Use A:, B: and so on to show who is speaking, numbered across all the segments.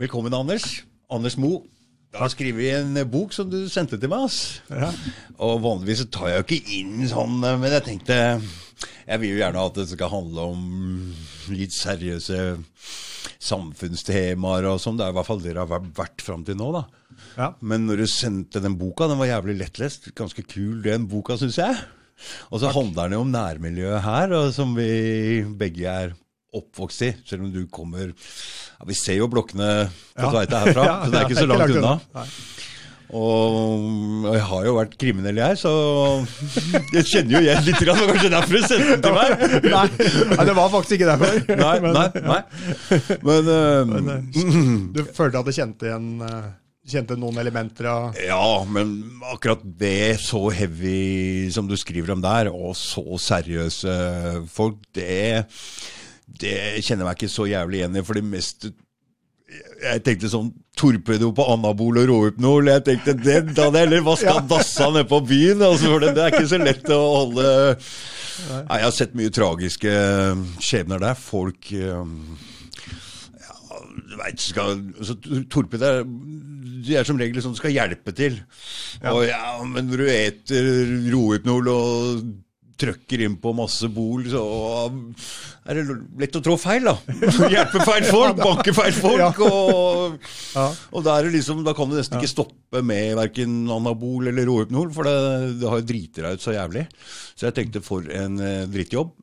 A: Velkommen, Anders. Anders Mo. da har skrevet en bok som du sendte til meg. ass.
B: Ja.
A: Og vanligvis så tar jeg jo ikke inn sånn, men jeg tenkte Jeg vil jo gjerne at det skal handle om litt seriøse samfunnstemaer og sånn. Det er i hvert fall det det har vært fram til nå, da.
B: Ja.
A: Men når du sendte den boka, den var jævlig lettlest. Ganske kul den boka, syns jeg. Og så handler den jo om nærmiljøet her, og som vi begge er oppvokst i. Selv om du kommer ja, Vi ser jo blokkene på
B: Ja.
A: Tveita herfra,
B: Ja,
A: så det er ikke så langt unna. Og jeg har jo vært kriminell, jeg, så jeg kjenner jo igjen litt. grann, Kanskje derfor du sendte den til meg?
B: Nei, det var faktisk ikke derfor.
A: Nei, nei, nei. Men, uh,
B: Men, Du følte at du kjente igjen eh, Kjente noen elementer av
A: Ja, men akkurat det så heavy som du skriver om der, og så seriøse folk, det, det kjenner jeg meg ikke så jævlig igjen i. For det meste Jeg tenkte sånn torpedo på anabol og rohypnol. Jeg tenkte det, da hadde jeg heller vaska dassa nede på byen. Altså, det, det er ikke så lett å holde Nei, Jeg har sett mye tragiske skjebner der. Folk eh, ja, du vet, skal, så Torped er, de er som regel sånn skal hjelpe til. Og ja, Men når du eter rohypnol og trykker inn på masse bol, så er det lett å trå feil, da. Hjelpe feil folk, banke feil folk. Og, og liksom, da kan du nesten ikke stoppe med verken anabol eller rohypnol, for det, det har jo driti deg ut så jævlig. Så jeg tenkte for en eh, drittjobb.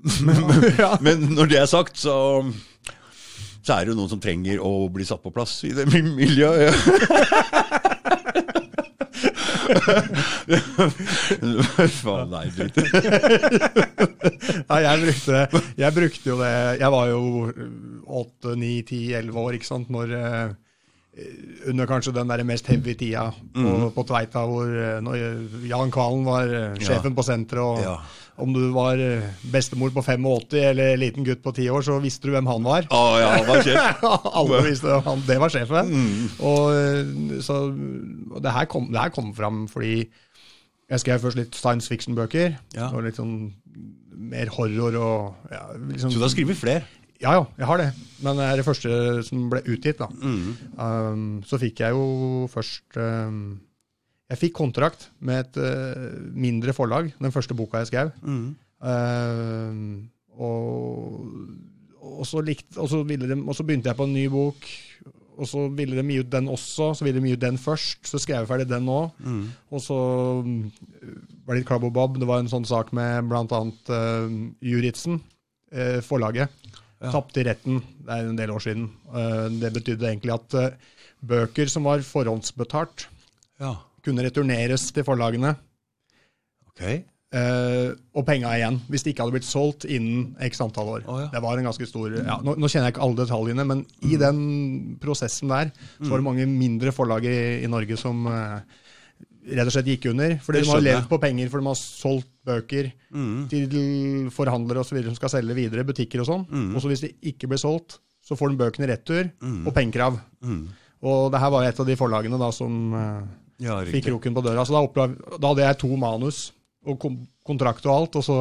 A: Men når det er sagt, så så er det jo noen som trenger å bli satt på plass i det mi- miljøet. Faen, nei, dritt.
B: Nei, jeg brukte, det. jeg brukte jo det Jeg var jo åtte, ni, ti, elleve år, ikke sant, når eh, under kanskje den der mest heavy tida på,
A: Mm.
B: på Tveita, hvor eh, når Jan Kvalen var sjefen sjefen på senteret, og
A: Ja.
B: om du var eh, bestemor på 85 eller liten gutt på 10 år, så visste du hvem han var.
A: Å ja, han var sjef.
B: Alle visste han, det var sjefen.
A: Mm.
B: Og, eh, så, og det, her kom, det her kom fram fordi jeg skrev først litt science fiction-bøker.
A: Ja.
B: Og litt sånn mer horror og ja, liksom,
A: Så du har skrevet flere?
B: Ja, ja, jeg har det. Men det er det første som ble utgitt. da.
A: Mm.
B: Um, så fikk jeg jo først um, Jeg fikk kontrakt med et uh, mindre forlag, den første boka jeg skrev.
A: Mm.
B: Uh, og, og, så likte, og, så ville de, og så begynte jeg på en ny bok, og så ville de gi ut den også. Så ville de gi ut den først, så skrev jeg ferdig den òg.
A: Mm.
B: Og så um, var det litt klabb og bob. Det var en sånn sak med bl.a. Uh, Juritzen, uh, forlaget.
A: Ja.
B: Tapte i retten, det er en del år siden. Eh, det betydde egentlig at eh, bøker som var forhåndsbetalt,
A: Ja,
B: kunne returneres til forlagene.
A: ok.
B: Uh, og penga igjen, hvis det ikke hadde blitt solgt innen x antall år.
A: Oh, ja.
B: Det var en ganske stor ja, nå, nå kjenner jeg ikke alle detaljene, men i
A: Mm.
B: den prosessen der så var det mange mindre forlag i, i Norge som eh, rett og slett gikk under. Fordi de har levd på penger, for de har solgt bøker
A: Mm.
B: til forhandlere og så videre som skal selge videre, butikker og sånn.
A: Mm.
B: Og så hvis de ikke blir solgt, så får de bøkene i retur, og pengekrav.
A: Mm.
B: Og det her var et av de forlagene da som eh,
A: Ja,
B: fikk kroken på døra. Så da, oppla- da hadde jeg to manus og kom kontrakt og alt, og så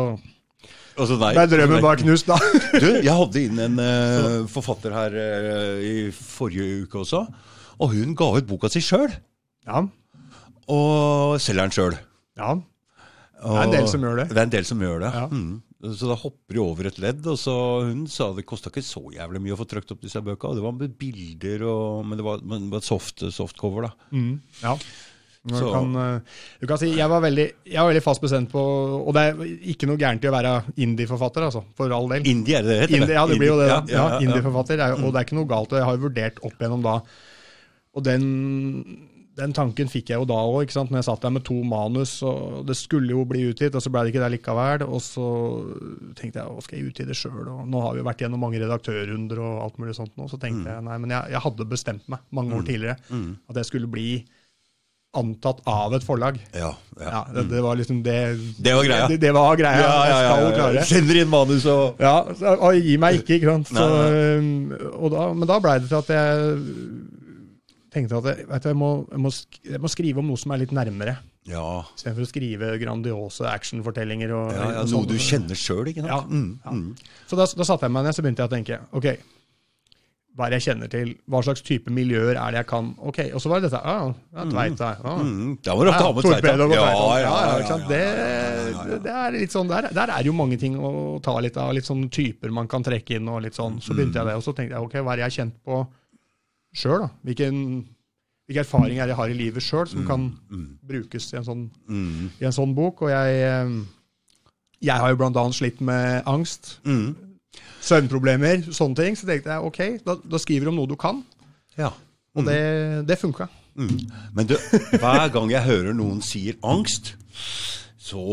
A: Og så nei.
B: drømmen bare knust, da.
A: Du, jeg hadde inn en uh, forfatter her uh, i forrige uke også, og hun ga ut boka si sjøl.
B: Ja,
A: Og selger den sjøl.
B: ja. Det er en del som gjør det.
A: Det er en del som gjør det.
B: Ja.
A: Mm. Så da hopper de over et ledd. Og så hun sa det kosta ikke så jævlig mye å få trykt opp disse bøkene. Det var med bilder og Men det var, men det var soft, softcover, da.
B: Mm, ja. Du kan, eh, du kan si, jeg var, veldig, jeg var veldig fast bestemt på Og det er ikke noe gærent i å være indie-forfatter, altså. For all del.
A: Indie, er det det heter?
B: Ja, det blir jo det.
A: Ja,
B: Ja,
A: ja, ja.
B: Indie-forfatter. er Og det er ikke noe galt. og Jeg har jo vurdert opp igjennom da. Og den, den tanken fikk jeg jo da òg, når jeg satt der med to manus. og Det skulle jo bli utgitt, og så ble det ikke det likevel. Og så tenkte jeg å, skal jeg utgi det sjøl? Nå har vi jo vært gjennom mange redaktørrunder og alt mulig sånt nå. Så tenkte jeg nei, men jeg, jeg hadde bestemt meg mange år tidligere at jeg skulle bli antatt av et forlag.
A: Ja, ja.
B: Ja, det, det var liksom det
A: Det var greia.
B: Det, det var greia.
A: Ja, ja, ja, ja, ja. Sender inn manus og
B: Ja, og gi meg ikke, ikke sant. Så,
A: Nei,
B: nei. og da, men da blei det til at jeg tenkte at jeg, du, jeg, må, jeg, må, jeg må skrive om noe som er litt nærmere.
A: Ja,
B: Istedenfor å skrive grandiose actionfortellinger. Og,
A: ja, ja noe
B: sånn.
A: du kjenner sjøl, ikke sant?
B: Ja,
A: Mm,
B: ja.
A: mm.
B: Så da, da satte jeg meg ned så begynte jeg å tenke ok, hva er det jeg kjenner til, hva slags type miljøer er det jeg kan Ok, Og så var det dette. Ah, ja, Tveita. Ah.
A: Mm, da må du ta med Tveita. Ja, ja,
B: Ja, Det, det er litt sånn, der, der er jo mange ting å ta litt av, litt sånne typer man kan trekke inn. og litt sånn. Så begynte jeg det, og så tenkte jeg ok, hva er det jeg har kjent på sjøl? Hvilken, hvilke erfaringer er jeg har i livet sjøl som kan brukes i en, sånn,
A: Mm,
B: i en sånn bok? Og jeg, eh, jeg har jo blant annet slitt med angst.
A: mm,
B: Søvnproblemer, sånne ting. Så tenkte jeg ok, da, da skriver du om noe du kan.
A: ja.
B: Og det, det funka.
A: Mm. Men du, hver gang jeg hører noen sier angst, så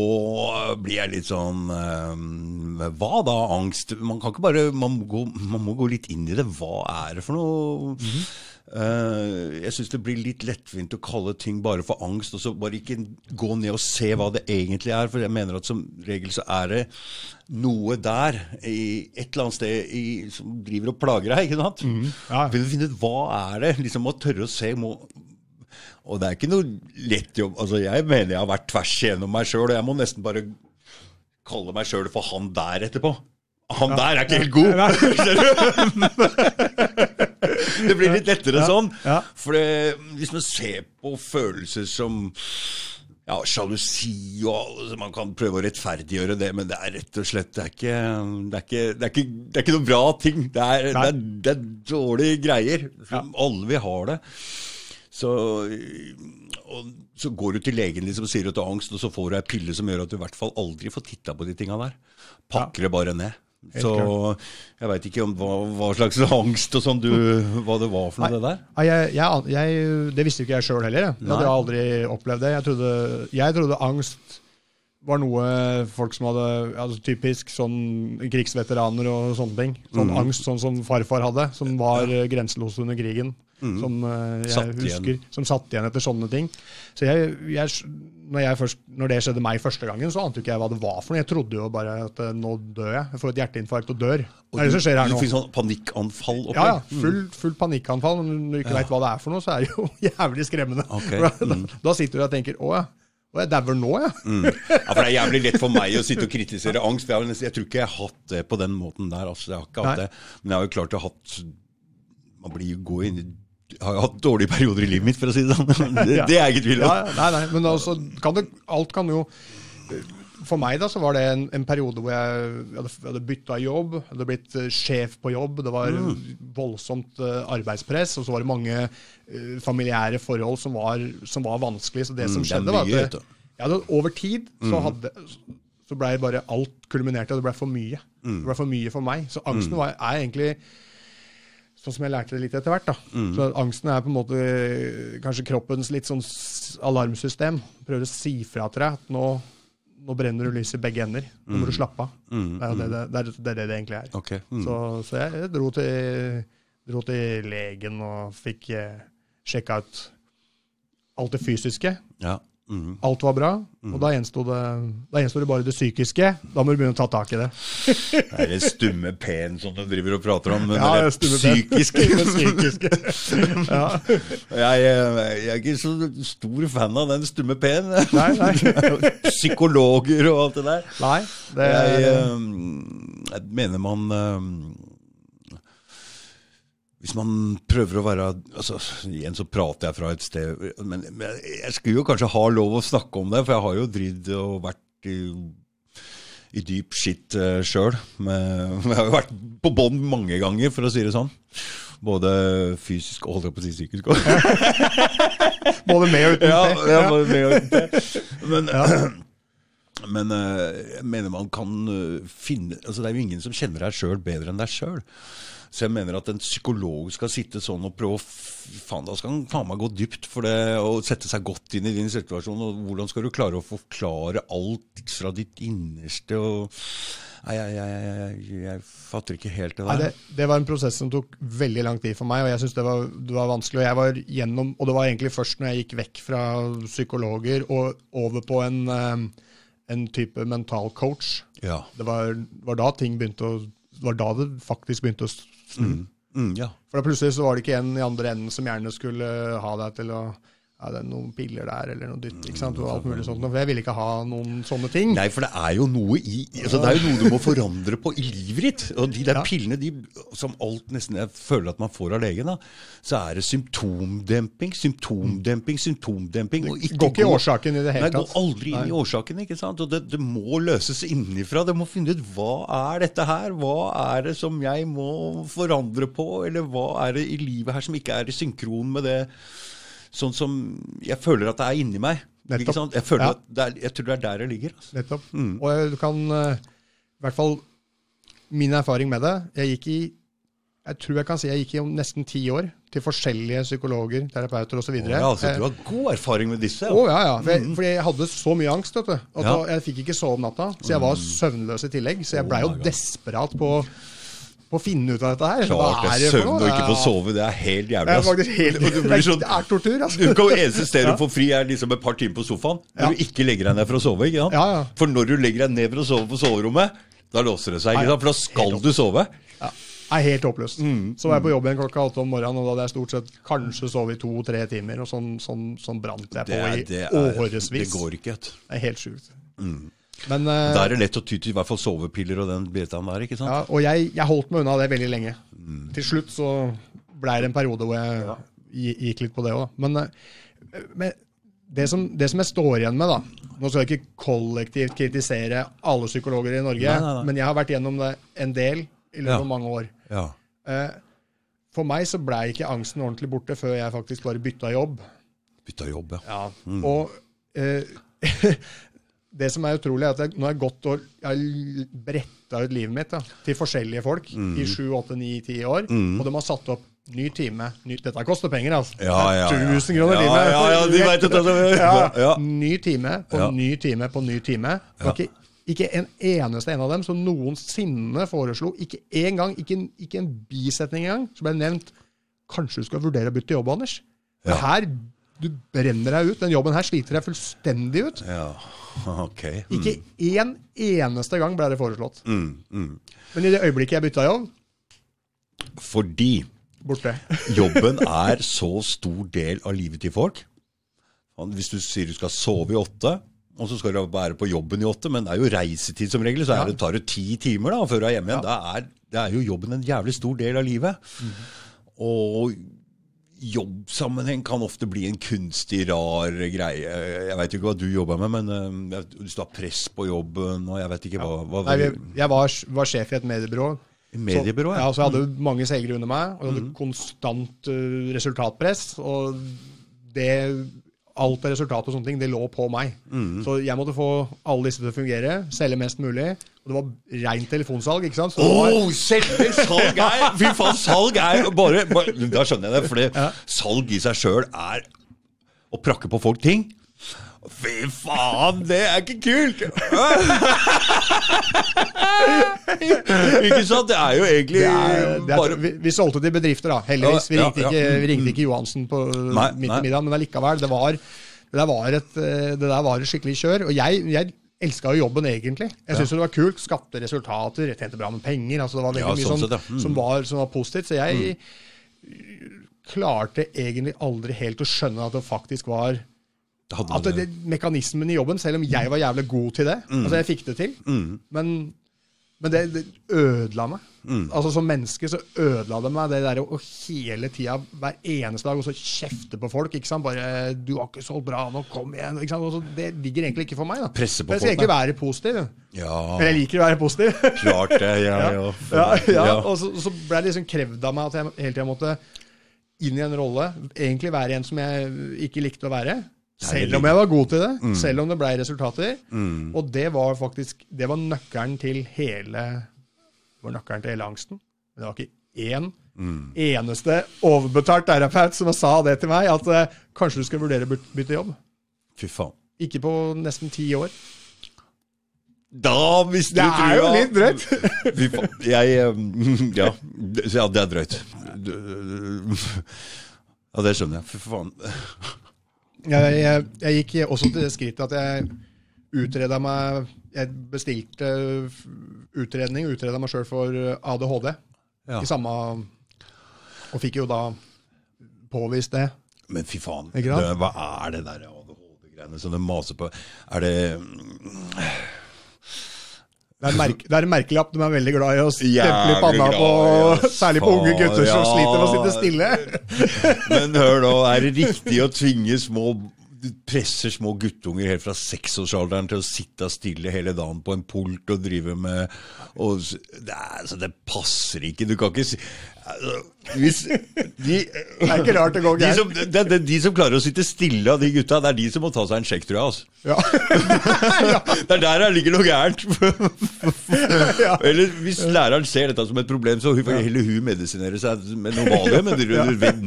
A: blir jeg litt sånn eh, Hva da, angst? Man kan ikke bare man må, gå, man må gå litt inn i det. Hva er det for noe? Eh, jeg syns det blir litt lettvint å kalle ting bare for angst, og så bare ikke gå ned og se hva det egentlig er. For jeg mener at som regel så er det noe der, i et eller annet sted, i, som driver og plager deg. ikke sant?
B: Ja.
A: Vil du finne ut hva er det? Liksom Å tørre å se må, Og det er ikke noe lett jobb. Altså, jeg mener jeg har vært tvers igjennom meg sjøl, og jeg må nesten bare kalle meg sjøl for han der etterpå. Han der er ikke helt god! det blir litt lettere sånn.
B: Ja.
A: For det, hvis man ser på følelser som ja, sjalusi og alle, Man kan prøve å rettferdiggjøre det, men det er rett og slett Det er ikke, det er ikke, det er ikke, det er ikke noen bra ting. Det er, dårlige greier. Alle vil ha det. Så, og, så går du til legen liksom, og sier at du har angst, og så får du ei pille som gjør at du i hvert fall aldri får titta på de tinga der. Pakker det bare ned. Så jeg veit ikke om hva, hva slags angst og sånn du Hva det var for noe, det der.
B: Nei, jeg, jeg, jeg, det visste jo ikke jeg sjøl heller. Jeg. jeg hadde aldri opplevd det. Jeg trodde, jeg trodde angst var noe folk som hadde altså Typisk sånn krigsveteraner og sånne ting. Sånn
A: Mm.
B: angst sånn som farfar hadde, som var grenseløs under krigen. Som eh, jeg
A: satt Satt igjen.
B: Som satt igjen etter sånne ting. Så jeg, jeg, når, jeg først, når det skjedde meg første gangen, så ante ikke jeg hva det var for noe. Jeg trodde jo bare at eh, nå dør jeg. Jeg får et hjerteinfarkt og dør.
A: Og
B: det det som skjer her
A: du
B: nå.
A: fikk sånn panikkanfall oppi?
B: Ja, ja. Full, full panikkanfall. Men når du ikke vet hva det er for noe, så er det jo jævlig skremmende. Okay. Da, da sitter du og tenker å ja, Og jeg dauer nå, ja.
A: Ja, for Det er jævlig lett for meg å sitte og kritisere angst. Jeg, nesten- jeg tror ikke jeg har hatt det på den måten der. Altså, jeg har ikke hatt
B: Nei.
A: det. Men jeg har jo klart å ha hatt Man blir jo gå inn i jeg har jo hatt dårlige perioder i livet mitt, for å si det sånn. Det, det er jeg ikke tvil om.
B: ja, Nei, nei, men altså, kan det, alt kan jo For meg da, så var det en, en periode hvor jeg hadde, hadde bytta jobb, hadde blitt eh, sjef på jobb. Det var voldsomt eh, arbeidspress, og så var det mange eh, familiære forhold som var, som var vanskelig. Så det som
A: Mm, det mye,
B: skjedde, var at det, ja, over tid så hadde så ble bare alt kulminert, og det ble for mye. Det ble for mye for meg. Så angsten var, er egentlig Sånn som jeg lærte det litt etter hvert. da. Så Angsten er på en måte eh, kanskje kroppens litt sånn alarmsystem. Prøver å si fra til deg at nå, nå brenner du lys i begge ender. Nå må du slappe av. Det, er det, det, det, er, det er det det egentlig er.
A: Okay. Mm.
B: Så, så jeg dro, til, dro til legen og fikk eh, sjekka ut alt det fysiske.
A: Ja. Mm.
B: Alt var bra. Og da gjensto det, det bare det psykiske. Da må du begynne å ta tak i det.
A: Det er det stumme P-en som du driver og prater om. Men
B: Ja,
A: det
B: det stumme P.
A: psykiske
B: det psykiske. Ja.
A: jeg, jeg er ikke så stor fan av den stumme P-en.
B: Nei, nei.
A: Psykologer og alt det der.
B: Nei, det
A: Jeg,
B: er
A: eh, jeg mener man eh, Hvis man prøver å være altså, Igjen så prater jeg fra et sted Men, men jeg skulle jo kanskje ha lov å snakke om det, for jeg har jo dridd og vært i, i dyp skitt uh, sjøl. Jeg har jo vært på bånn mange ganger, for å si det sånn. Både fysisk og holdt jeg på å si psykisk òg.
B: både med og uten
A: Ja, ja, både med og uten. Men, men eh, jeg mener man kan eh, finne altså Det er jo ingen som kjenner deg sjøl bedre enn deg sjøl. Så jeg mener at en psykolog skal sitte sånn og prøve å faen, Da skal han faen meg gå dypt for det og sette seg godt inn i din situasjon. og Hvordan skal du klare å forklare alt fra ditt innerste? og Nei, jeg, jeg, jeg, jeg fatter ikke helt det
B: Nei,
A: der.
B: det, det var en prosess som tok veldig lang tid for meg, og jeg syns det, var- det var vanskelig. Og jeg var gjennom, og det var egentlig først når jeg gikk vekk fra psykologer og over på en, eh, en type mental coach.
A: Ja.
B: Det var, var da ting begynte å var da det faktisk begynte å snu.
A: Mm, ja.
B: For da plutselig så var det ikke en i andre enden som gjerne skulle ha deg til å ja, det er noen piller der, eller noe dytt, ikke sant, og alt mulig sånt. For jeg ville ikke ha noen sånne ting.
A: Nei, for det er jo noe i altså Det er jo noe du må forandre på i livet ditt. Og de der
B: Ja.
A: pillene, de, som alt nesten jeg føler at man får av legen, da, så er det symptomdemping, symptomdemping, symptomdemping. Og ikke
B: Går ikke i årsaken i det hele
A: tatt. Nei,
B: går
A: aldri inn i årsaken. ikke sant? Og det, det må løses innenfra. Det må finne ut hva er dette her? Hva er det som jeg må forandre på? Eller hva er det i livet her som ikke er i synkron med det sånn som jeg føler at det er inni meg? Ikke sant? Jeg, føler
B: Ja.
A: at det er, jeg tror det er der det ligger. Altså.
B: Nettopp. Og jeg- du kan eh, I hvert fall min erfaring med det Jeg gikk i jeg tror jeg kan si jeg gikk i nesten ti år til forskjellige psykologer, terapeuter osv.
A: Ja, altså, du har god erfaring med disse.
B: Å ja, ja. For jeg, fordi jeg hadde så mye angst. vet du. At
A: Mm. Ja. Mm.
B: Jeg fikk ikke sove om natta, så jeg var søvnløs i tillegg. Så jeg blei jo desperat på, på å finne ut av dette her.
A: Klart det
B: er
A: er
B: det
A: søvn og ikke få sove. Det er helt jævlig.
B: Det er faktisk helt,
A: Og du blir sånn,
B: det er tortur, altså.
A: du eneste stedet du får fri, er liksom et par timer på sofaen. Når
B: Ja.
A: du ikke legger deg ned for å sove. ikke sant?
B: Ja, ja.
A: For når du legger deg ned for å sove på soverommet, da låser det seg. ikke sant? For da skal du sove.
B: Ja. Er helt håpløst.
A: Mm.
B: Så var jeg på jobb igjen klokka åtte om morgenen, og da hadde jeg stort sett kanskje sovet i to-tre timer, og sånn, sånn, sånn brant jeg på
A: Det, er,
B: i
A: det, er,
B: årevis.
A: det går ikke.
B: Det er helt sjukt. Men uh,
A: Da er det lett å ty til i hvert fall sovepiller og den betaen der. ikke sant?
B: ja, Og jeg, jeg holdt meg unna det veldig lenge.
A: Mm.
B: Til slutt så ble det en periode hvor jeg ja. gikk litt på det òg. Men, uh, men det, som, det som jeg står igjen med, da Nå skal jeg ikke kollektivt kritisere alle psykologer i Norge,
A: Nei, nei, nei.
B: men jeg har vært gjennom det en del i løpet
A: Ja.
B: av mange år.
A: Ja.
B: Uh, For meg så blei ikke angsten ordentlig borte før jeg faktisk bare bytta jobb.
A: Bytta jobb, ja.
B: Og eh, det som er utrolig, er at jeg, nå har jeg gått og jeg bretta ut livet mitt da, til forskjellige folk i sju, åtte, ni, ti år, og de har satt opp ny time. Ny, dette koster penger, altså.
A: Ja, ja, ja.
B: Det er 1000 kroner
A: Ja,
B: timen.
A: ja, ja, de vet det.
B: Ja. Ny time på ny time på ny time. Ja. ikke, ikke en eneste en av dem som noensinne foreslo, ikke en gang, ikke, en- ikke en bisetning engang, som ble nevnt Kanskje du skal vurdere å bytte jobb, Anders?
A: Ja.
B: her, du brenner deg ut. Den jobben her sliter deg fullstendig ut.
A: ja. Ok. Mm,
B: Ikke én eneste gang ble det foreslått.
A: mm, mm.
B: Men i det øyeblikket jeg bytta jobb,
A: Fordi
B: borte.
A: jobben er så stor del av livet til folk. Hvis du sier du skal sove i åtte, og så skal du være på jobben i åtte, men det er jo reisetid som regel, så det, tar det ti timer da, før du er hjemme igjen. Da er, det er jo jobben en jævlig stor del av livet. Og jobbsammenheng kan ofte bli en kunstig, rar greie. Jeg veit ikke hva du jobber med, men uh, du har press på jobben, og jeg vet ikke hva, hva
B: Nei, Jeg, jeg var, var sjef i et mediebyrå.
A: Mediebyrå,
B: så,
A: ja.
B: Så jeg hadde mange selgere under meg, og jeg hadde konstant uh, resultatpress. Og det, alt av resultat og sånne ting, det lå på meg. Så jeg måtte få alle disse til å fungere, selge mest mulig. Og det var rent telefonsalg, ikke sant? Så
A: Oh, selve salg er Fy faen, salg er bare, bare Da skjønner jeg det, for salg i seg sjøl er å prakke på folk ting. Fy faen, det er ikke kult! ikke sant? Det er jo egentlig
B: det er, det er,
A: bare
B: vi, vi solgte til bedrifter, da. Heldigvis. Vi ringte
A: ja,
B: ikke, vi ringte ikke Johansen på
A: Nei,
B: midt i middagen, men allikevel. Det var, det der var et, eh, det der var et skikkelig kjør. Og jeg, jeg elska jo jobben, egentlig. Jeg syntes ja. det var kult. Skapte resultater, tjente bra med penger. altså Det var veldig
A: Ja,
B: mye
A: sånn
B: sånn.
A: Mm.
B: som, var, som var positivt. Så jeg klarte egentlig aldri helt å skjønne at det faktisk var at det, det, Mekanismen i jobben, selv om jeg var jævlig god til det
A: Mm.
B: Altså, jeg fikk det til. Men, men det, det ødela meg.
A: Mm.
B: Altså Som menneske så ødela det meg, det der å hele tida, hver eneste dag, og så kjefte på folk. ikke sant? Bare 'Du har ikke solgt bra, nå kom igjen.' ikke sant? Også, det ligger egentlig ikke for meg. da.
A: Presse på
B: jeg skal
A: folk,
B: egentlig være positiv.
A: Ja,
B: Men jeg liker å være positiv.
A: klart det. Ja, ja.
B: ja, ja, Og så, så ble det liksom krevd av meg at jeg hele tida måtte inn i en rolle. Egentlig være en som jeg ikke likte å være. Selv om jeg var god til det.
A: Mm.
B: Selv om det ble resultater. Og det var faktisk det var nøkkelen til hele det var nøkkelen til hele angsten. Men det var ikke én
A: Mm.
B: eneste overbetalt terapeut som sa det til meg, at eh, kanskje du skal vurdere å bytte jobb.
A: Fy faen.
B: Ikke på nesten ti år.
A: Da visste
B: Det
A: du
B: er jo litt drøyt.
A: Fy faen. Jeg eh, Ja, det- ja det er drøyt. Ja, det skjønner jeg. Fy faen.
B: Jeg, jeg, jeg gikk også til det skrittet at jeg utreda meg Jeg bestilte utredning, utreda meg sjøl for ADHD
A: Ja.
B: i samme Og fikk jo da påvist det.
A: Men fy faen, det, hva er det der ADHD-greiene som de maser på? Er det
B: Det er, merke, det er en merkelig app de er veldig glad i å stemple i panna på,
A: yes,
B: særlig på unge gutter som sliter med å sitte stille.
A: Men hør nå, er det riktig å tvinge små presser små guttunger helt fra seksårsalderen til å sitte stille hele dagen på en pult og drive med og, det, altså, det passer ikke. Du kan ikke si altså, hvis, de,
B: Det er ikke rart det går
A: de
B: gærent.
A: De, det, det, de som klarer å sitte stille av de gutta, det er de som må ta seg en sjekk, tror jeg. Altså.
B: Ja.
A: Det er der det ligger noe gærent.
B: Ja.
A: Eller hvis læreren ser dette som et problem, så får heller hun medisinere seg med noe valium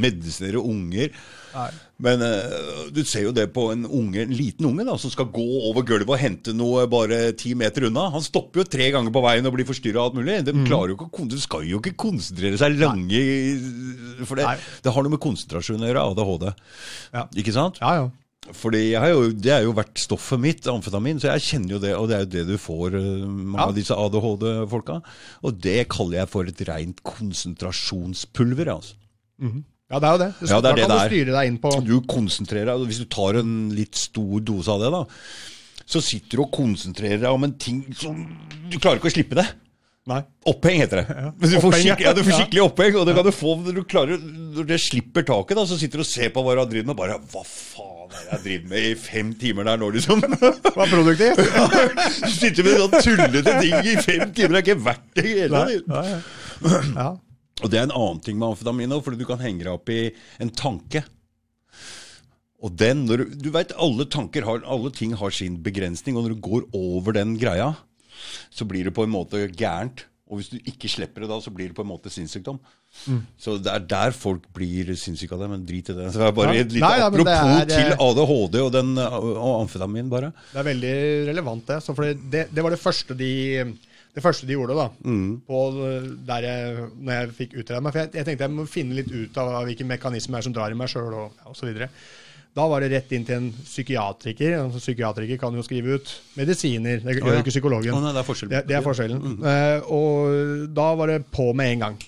A: medisinere unger.
B: Nei.
A: Men uh, du ser jo det på en, unge, en liten unge da, som skal gå over gulvet og hente noe bare ti meter unna. Han stopper jo tre ganger på veien og blir forstyrra av alt mulig. De,
B: Mhm.
A: klarer jo ikke, de skal jo ikke konsentrere seg lange For det, det har noe med konsentrasjon å gjøre, ADHD.
B: Ja.
A: Ikke sant?
B: ja, ja.
A: Fordi jeg har jo, Det er jo vært stoffet mitt, amfetamin, så jeg kjenner jo det. Og det er jo det du får, eh, mange
B: Ja.
A: av disse ADHD-folka. Og det kaller jeg for et rent konsentrasjonspulver. altså.
B: Ja, det er jo det. det
A: Ja, det er
B: da
A: det
B: kan du
A: det du
B: styre deg inn på
A: Du konsentrerer deg, Hvis du tar en litt stor dose av det, da, så sitter du og konsentrerer deg om en ting som Du klarer ikke å slippe det.
B: Nei.
A: Oppheng heter det. Ja. du, får
B: ja.
A: ja, du får skikkelig oppheng, og det kan du få når du klarer Når det slipper taket, da, så sitter du og ser på hva du har drevet med, og bare Hva faen er det jeg driver med i fem timer der nå, liksom?
B: Var produktiv.
A: Du sitter med sånn tullete ting i fem timer, det er ikke verdt det hele
B: Nei. Ja, ja. ja.
A: Og det er en annen ting med amfetamin òg, fordi du kan henge deg opp i en tanke. Og den, når du, du vet, alle tanker har, alle ting har sin begrensning, og når du går over den greia, så blir det på en måte gærent. Og hvis du ikke slipper det da, så blir det på en måte sinnssykdom. Så det er der folk blir sinnssyke av det, men drit i det. Så det er bare
B: Ja.
A: et lite
B: Nei, ja,
A: apropos
B: er, eh,
A: til ADHD og, den, og amfetamin, bare.
B: Det er veldig relevant, det. Så fordi det, det var det første de det første de gjorde da, på der jeg, når jeg fikk utreda meg. For jeg, jeg tenkte jeg må finne litt ut av hvilke mekanismer som drar i meg sjøl, og, så videre. Da var det rett inn til en psykiatriker. En psykiatriker kan jo skrive ut medisiner. Det gjør
A: Å, ja.
B: jo ikke psykologen.
A: Å, nei, det er.
B: Det, det er forskjellen. Eh, og da var det på med en gang.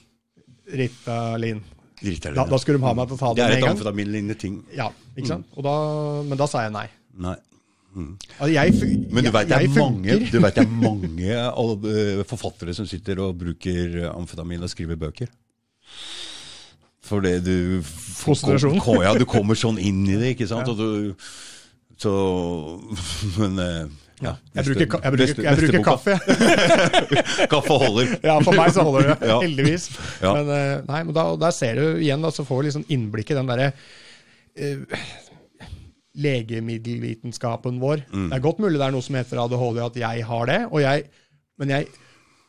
B: Ritalin.
A: Ritalin.
B: Da, da skulle de ha meg til å ta
A: det
B: med en gang.
A: det er et amfetaminlignende ting.
B: Ja, ikke sant? Og da, men da sa jeg nei.
A: Nei.
B: Altså, jeg,
A: Men du vet, det det er mange eh, forfattere som sitter og bruker amfetamin og skriver bøker. Fordi du
B: Konsentrasjon.
A: kom- Ja, du kommer sånn inn i det, ikke sant? Og du, så Men eh, ja.
B: Jeg bruker, jeg bruker, jeg bruker kaffe.
A: Kaffe holder.
B: Ja, for meg så holder det.
A: Ja.
B: Heldigvis.
A: Ja.
B: Men, eh, nei, men da, der ser du igjen, da, så får vi liksom innblikk i den derre eh, legemiddelvitenskapen vår.
A: Mm.
B: Det er godt mulig det er noe som heter ADHD, at jeg har det, og jeg, men jeg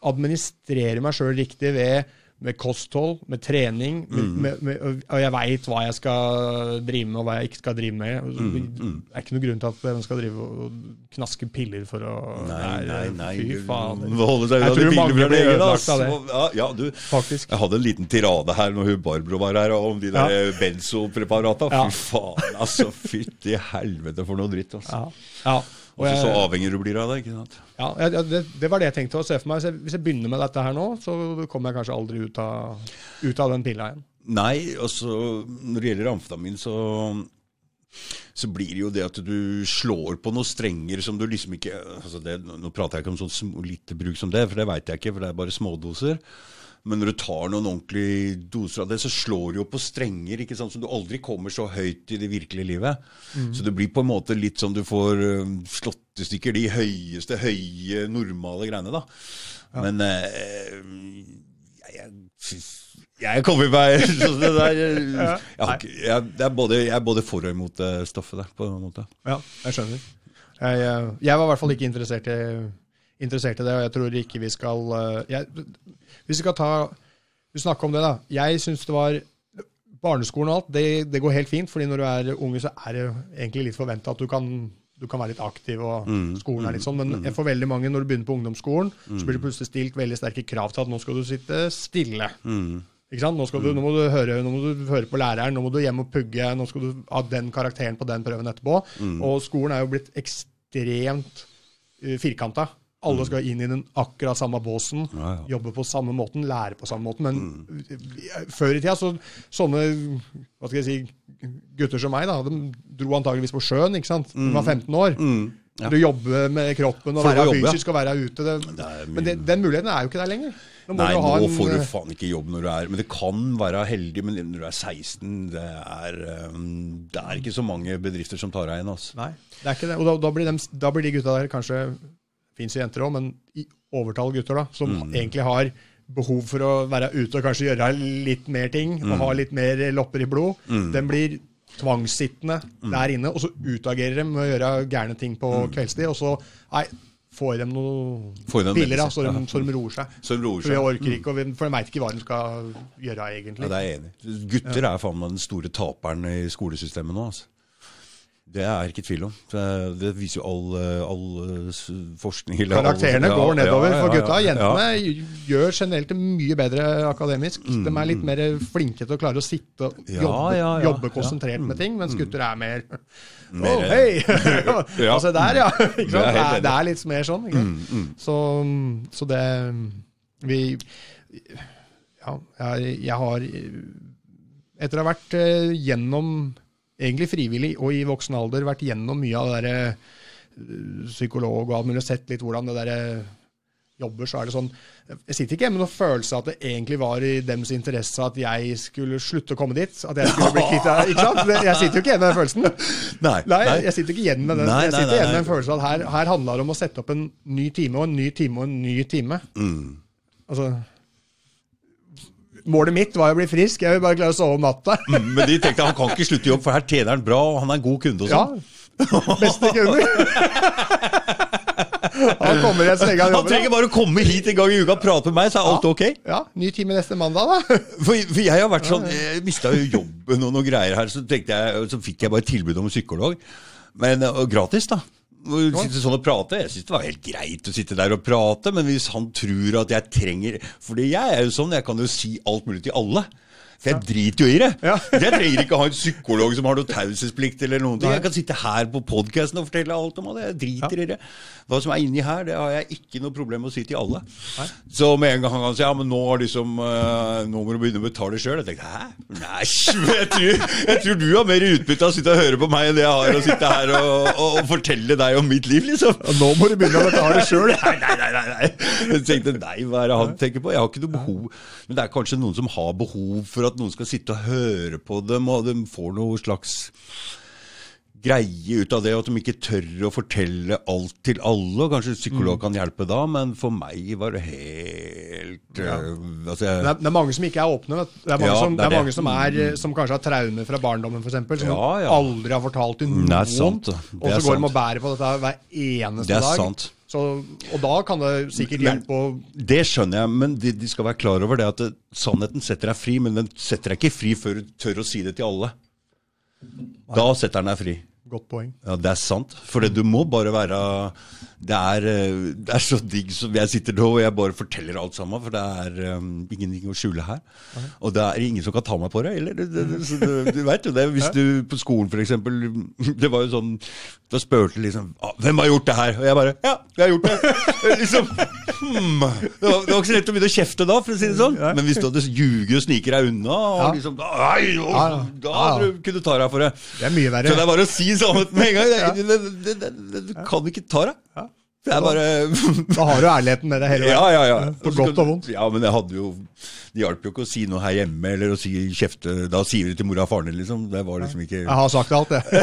B: administrerer meg sjøl riktig ved med kosthold, med trening, med,
A: Mm.
B: med, med, og jeg veit hva jeg skal drive med, og hva jeg ikke skal drive med.
A: Mm,
B: Det er ikke noen grunn til at man skal drive og knaske piller for å
A: Nei, nei, nei.
B: Fy faen.
A: Du holder seg unna de fra
B: blir ødelagt av det.
A: Ja, ja, du.
B: Faktisk.
A: Jeg hadde en liten tirade her når hun Barbro var her, om de
B: Ja.
A: der benzopreparata.
B: Ja.
A: Fy faen, altså. Fytti helvete for noe dritt. Altså.
B: Ja. ja. Og
A: så, avhengig du blir av det. ikke sant?
B: ja, jeg- det, det var det jeg tenkte å se for meg. Hvis jeg, hvis jeg begynner med dette her nå, så kommer jeg kanskje aldri ut av, ut av den pilla igjen.
A: Nei, altså når det gjelder amfetamin, så så blir det jo det at du slår på noen strenger som du liksom ikke altså det, Nå prater jeg ikke om sånn lite bruk som det, for det veit jeg ikke, for det er bare smådoser. Men når du tar noen ordentlige doser av det, så slår det jo på strenger ikke sant, så du aldri kommer så høyt i det virkelige livet. Så det blir på en måte litt som du får øh, slått i stykker de høyeste, høye, normale greiene, da. Men eh, jeg, jeg, jeg kommer meg det der, jeg, har jeg, det er både, jeg er både for og imot det stoffet der, på en måte.
B: Ja, jeg skjønner. Jeg, eh, jeg var i hvert fall ikke interessert i, interessert i det, og jeg tror ikke vi skal eh, jeg, Hvis vi skal ta vi snakker om det, da. Jeg syns det var Barneskolen og alt, det, det går helt fint, fordi når du er unge, så er det egentlig litt forventa at du kan, du kan være litt aktiv, og skolen er litt sånn. Men for veldig mange, når du begynner på ungdomsskolen, så blir det plutselig stilt veldig sterke krav til at nå skal du sitte stille. Ikke sant? Nå, du, nå, må du høre, nå må du høre på læreren, nå må du hjem og pugge, nå skal du ha den karakteren på den prøven etterpå. Og skolen er jo blitt ekstremt uh, firkanta. Alle skal inn i den akkurat samme båsen,
A: Ja, ja.
B: jobbe på samme måten, lære på samme måten. Men mm. før i tida, så sånne hva skal jeg si, gutter som meg, da, de dro antageligvis på sjøen. ikke sant? De var 15 år.
A: Mm. Ja.
B: Du jobber med kroppen og være
A: jobbe, ja.
B: fysisk og være ute. Det,
A: Det
B: men det, den muligheten er jo ikke der lenger. Nå
A: Nei, nå
B: en,
A: får du
B: eh,
A: faen ikke jobb når du er Men det kan være heldig, men når du er 16 Det er, um, det er ikke så mange bedrifter som tar deg inn. Altså.
B: Nei, det er ikke det. Og da, da, blir, de, da blir de gutta der kanskje Fins jenter òg, men i overtall gutter, da, som
A: Mm.
B: egentlig har behov for å være ute og kanskje gjøre litt mer ting,
A: Mm.
B: og ha litt mer lopper i blod, den blir tvangssittende
A: Mm.
B: der inne, og så utagerer de med å gjøre gærne ting på kveldstid, og så nei, får de
A: noen
B: piller, da, så de,
A: ja.
B: så de roer seg.
A: Så de roer
B: For de
A: seg.
B: orker ikke, vi- for de veit ikke hva de skal gjøre, egentlig.
A: Ja, det er jeg enig Gutter Gutter er faen meg den store taperen i skolesystemet nå. altså. Det er ikke tvil om. Det, viser jo all, eh, all eh, forskning eller all-
B: Karakterene
A: Ja,
B: går nedover
A: ja, ja,
B: for gutta.
A: ja.
B: Jentene gjør generelt det mye bedre akademisk. De er litt mer flinke til å klare å sitte og jobbe,
A: ja, ja,
B: jobbe
A: ja.
B: konsentrert med ting, mens gutter er mer
A: Mer-
B: Å, hei!
A: Ja.
B: altså der, ja.
A: Det er
B: Det, er, litt mer sånn. Ikke mm. Så, så det Vi Ja, jeg, jeg har Etter å ha vært eh, gjennom, egentlig frivillig og i voksen alder, vært gjennom mye av det derre psykolog og alt mulig, sett litt hvordan det der eh, jobber, så er det sånn Jeg sitter ikke hjemme med noen følelse av at det egentlig var i dems interesse at jeg skulle slutte å komme dit. At jeg skulle bli kvitt ikke sant? Jeg sitter jo ikke igjen med den følelsen.
A: Nei,
B: Nei,
A: nei.
B: jeg sitter ikke igjen med den.
A: Nei,
B: jeg sitter igjen med en følelse av at her, her handler det om å sette opp en ny time og en ny time og en ny time.
A: Mm.
B: Altså Målet mitt var å bli frisk, jeg vil bare klare å sove om natta.
A: Men de tenkte han kan ikke slutte i jobb, for her tjener han bra, og han er en god kunde og sånn. Ja.
B: Beste kunder. Han kommer lenge han
A: Han trenger bare å komme hit en gang i uka og prate med meg, så er alt ok.
B: Ja, Ny time neste mandag, da.
A: For, for jeg har vært sånn Jeg mista jo jobben og noen greier her, så, jeg, så fikk jeg bare tilbud om psykolog. Men og gratis, da. Sitte sånn og prate. Jeg syns det var helt greit å sitte der og prate, men hvis han tror at jeg trenger Fordi jeg er jo sånn, jeg kan jo si alt mulig til alle. For jeg driter jo i det.
B: Ja.
A: Jeg trenger ikke ha en psykolog som har noe taushetsplikt eller noen ting. Jeg kan sitte her på podkasten og fortelle alt om det. Jeg driter i det. Hva som er inni her, det har jeg ikke noe problem med å si til alle.
B: Nei.
A: Så med en gang han sier ja, men nå, har liksom, uh, nå må du begynne å betale sjøl, jeg tenkte hæ? Nei, jeg tror, jeg tror du har mer utbytte av å sitte og høre på meg enn det jeg har å sitte her og, og, og fortelle deg om mitt liv, liksom.
B: Og nå må du begynne å betale sjøl.
A: Nei, nei, nei, nei, nei. Jeg tenkte nei, hva er det han tenker på? Jeg har ikke noe behov. Men det er kanskje noen som har behov for at noen skal sitte og høre på dem, og de får noe slags greie ut av det, og at de ikke tør å fortelle alt til alle. og Kanskje psykolog kan hjelpe da, men for meg var det helt eh, altså,
B: Det er, det er mange som ikke er åpne. Vet. Det er mange,
A: Ja,
B: som,
A: det
B: det
A: er
B: er mange
A: det.
B: som, er, eh, som kanskje har traumer fra barndommen, f.eks. Som
A: Ja, ja.
B: aldri har fortalt til noen.
A: Det det. Det
B: og så går de og bærer på dette hver eneste dag.
A: Det er
B: dag.
A: sant.
B: Så, og da kan det sikkert hjelpe å
A: det skjønner jeg, men de, de skal være klar over det at det, sannheten setter deg fri, men den setter deg ikke fri før du tør å si det til alle. Da setter den deg fri.
B: Godt poeng.
A: Ja, det er sant. For du må bare være det er, eh, det er så digg som jeg sitter nå og jeg bare forteller alt sammen. For det er um, ingenting å skjule her. Og det er ingen som kan ta meg på det. Eller, det, det, det, du vet jo det. Hvis du på skolen f.eks. Det var jo sånn Da spurte liksom ah, 'Hvem har gjort det her?' Og jeg bare 'Ja, jeg har gjort det'. liksom, hmm. det, var, det var ikke så lett å begynne å kjefte da, for å si det sånn. Men hvis du hadde ljuget og sniker deg unna, og
B: Ja.
A: liksom, Nei, å,
B: Ja, ja.
A: da
B: Ja, ja.
A: hadde du ta deg for det.
B: Det er mye verre.
A: Så det er bare å si sannheten med en gang. Du kan ikke ta deg. Det er bare
B: Da har du ærligheten med deg hele veien.
A: Ja, ja, ja.
B: På godt og vondt.
A: Ja, men jeg hadde jo Det hjalp jo ikke å si noe her hjemme, eller å si kjefte Da sier du til mora og faren din, liksom. Det var liksom ikke
B: Jeg har sagt alt, jeg.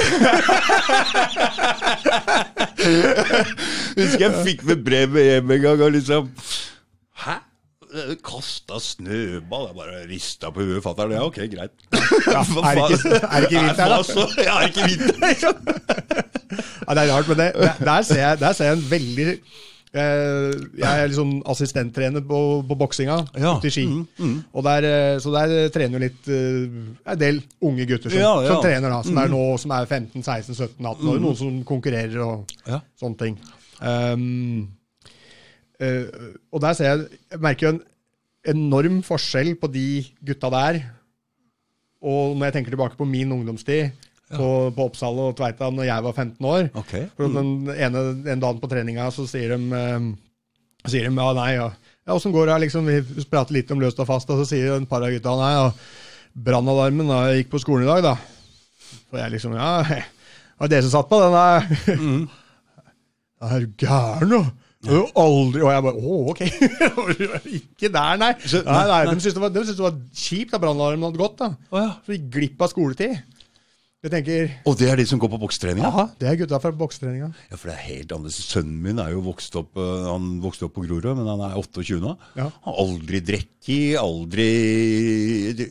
A: Husker jeg fikk med brev hjem en gang, og liksom Hæ? Kasta snøball. Jeg bare rista på huet. Fatter'n, ja, ok, greit.
B: Ja, er det ikke- er det ikke vinter, da?
A: Ja, er det ikke vinter?
B: Ja, det er rart, men det, der, ser jeg, der ser jeg en veldig eh, Jeg er liksom assistenttrener på, på boksinga
A: Ja,
B: i Ski.
A: mm,
B: Og der, eh, så der trener jo litt eh, en del unge gutter som,
A: Ja, ja.
B: som trener, da, som er nå som er 15-16-17-18 år. Noen som konkurrerer og sånne ting. Um, eh, og der ser jeg Jeg merker jo en enorm forskjell på de gutta der. Og når jeg tenker tilbake på min ungdomstid på, på Oppsal og Tveita når jeg var 15 år
A: Ok.
B: for den ene en dagen på treninga så sier de, eh, sier de ja, nei, ja. ja Åssen går det? liksom, Vi prater litt om løst og fast, og så sier en par av gutta nei, Og brannalarmen da, jeg gikk på skolen i dag, da. Og jeg liksom Ja, det var det som satt på den der.
A: Mm.
B: Er du gæren, nå? Jo aldri Og jeg bare Å, ok. ikke der, nei. Nei, nei de syntes det, var- de syntes det var kjipt at brannalarmen hadde gått. da.
A: Oh, ja.
B: Så de gikk glipp av skoletid. Jeg tenker
A: Og det er de som går på bokstrening? Ja.
B: Det er gutta fra bokstreninga.
A: ja, for det er helt annerledes. Sønnen min er jo vokst opp Han vokste opp på Grorud, men han er 28 nå.
B: Ja.
A: Han har aldri drukket, aldri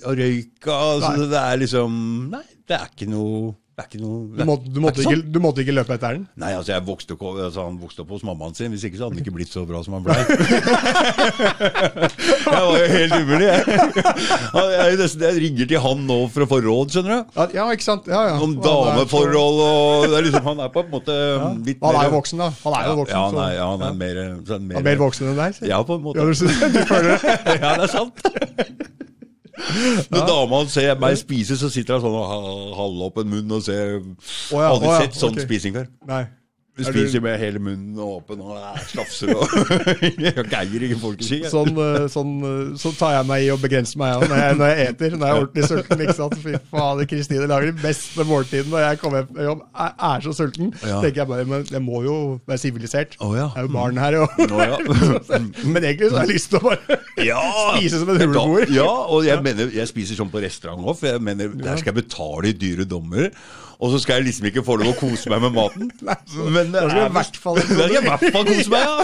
A: røyka. Så det er liksom Nei, det er ikke noe noe
B: Du, må, du, måtte
A: ikke
B: sånn. du måtte ikke løpe etter den?
A: Nei, altså vokste opp, altså Han vokste opp hos mammaen sin. Hvis ikke så hadde han ikke blitt så bra som han blei. jeg var jo helt umulig, jeg. Jeg, nesten- jeg ringer til han nå for å få råd, skjønner du.
B: Ja, ja ikke sant? Ja, ja.
A: Om
B: Han er så-
A: dameforhold og det er liksom, Han er på en måte litt
B: Han er jo voksen, da. Han er jo voksen.
A: Ja, han er, ja, han er mer, så
B: Han er mer voksen enn deg? Så.
A: Ja, på en måte.
B: Ja, du, du føler det?
A: ja, det er sant. Når dama ser meg spise, så sitter hun sånn og halver opp en munn og ser
B: oh, ja,
A: Aldri
B: oh, ja,
A: sett sånn
B: okay.
A: spising før.
B: Nei.
A: Du
B: Er
A: spiser med hele munnen åpen og eh, slafser og Jeg geier ikke folk jeg.
B: Sånn, sånn, sånn, eh, så tar jeg meg i å begrense meg ja, når, jeg, når jeg eter. Når jeg er ordentlig sulten. ikke sant? Fy fader, Kristine lager de beste måltidene når jeg kommer hjem fra jobb. Jeg er så sulten.
A: Ja.
B: tenker jeg bare, Men jeg må jo være sivilisert.
A: Oh, ja.
B: Det er jo barn her. jo.
A: Oh, ja.
B: men egentlig så har jeg lyst til å bare
A: Ja!
B: spise som en huleboer.
A: Ja, og jeg mener, jeg spiser sånn på restaurant òg, for jeg mener, der skal jeg betale i dyre dommer. Og så skal jeg liksom ikke få lov å kose meg med maten. Men det
B: er i
A: er
B: hvert fall-
A: Det er i hvert fall kose meg, ja!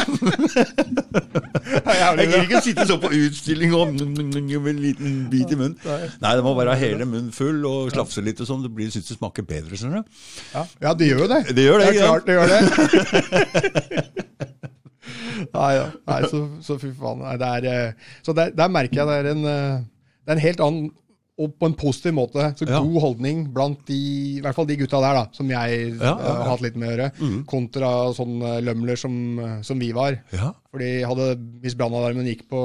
A: Jeg gidder ikke sitte sånn på utstilling og med en liten bit i munnen. Nei, det må være hele munnen full og slafse litt og sånn. Det blir, synes det smaker bedre, skjønner du.
B: Ja, ja, det gjør jo det.
A: Det gjør det,
B: det er klart det gjør det. Nei, ja. Nei, så, så fy faen. Nei, det er, eh, så der, der merker jeg det er en, eh, det er en helt annen og på en positiv måte så
A: Ja.
B: god holdning blant de, i hvert fall de gutta der, da, som jeg
A: Ja, ja,
B: eh,
A: ja.
B: har hatt litt med å gjøre, kontra sånne lømler som, eh, som vi var. Fordi hadde, Hvis brannalarmen gikk på,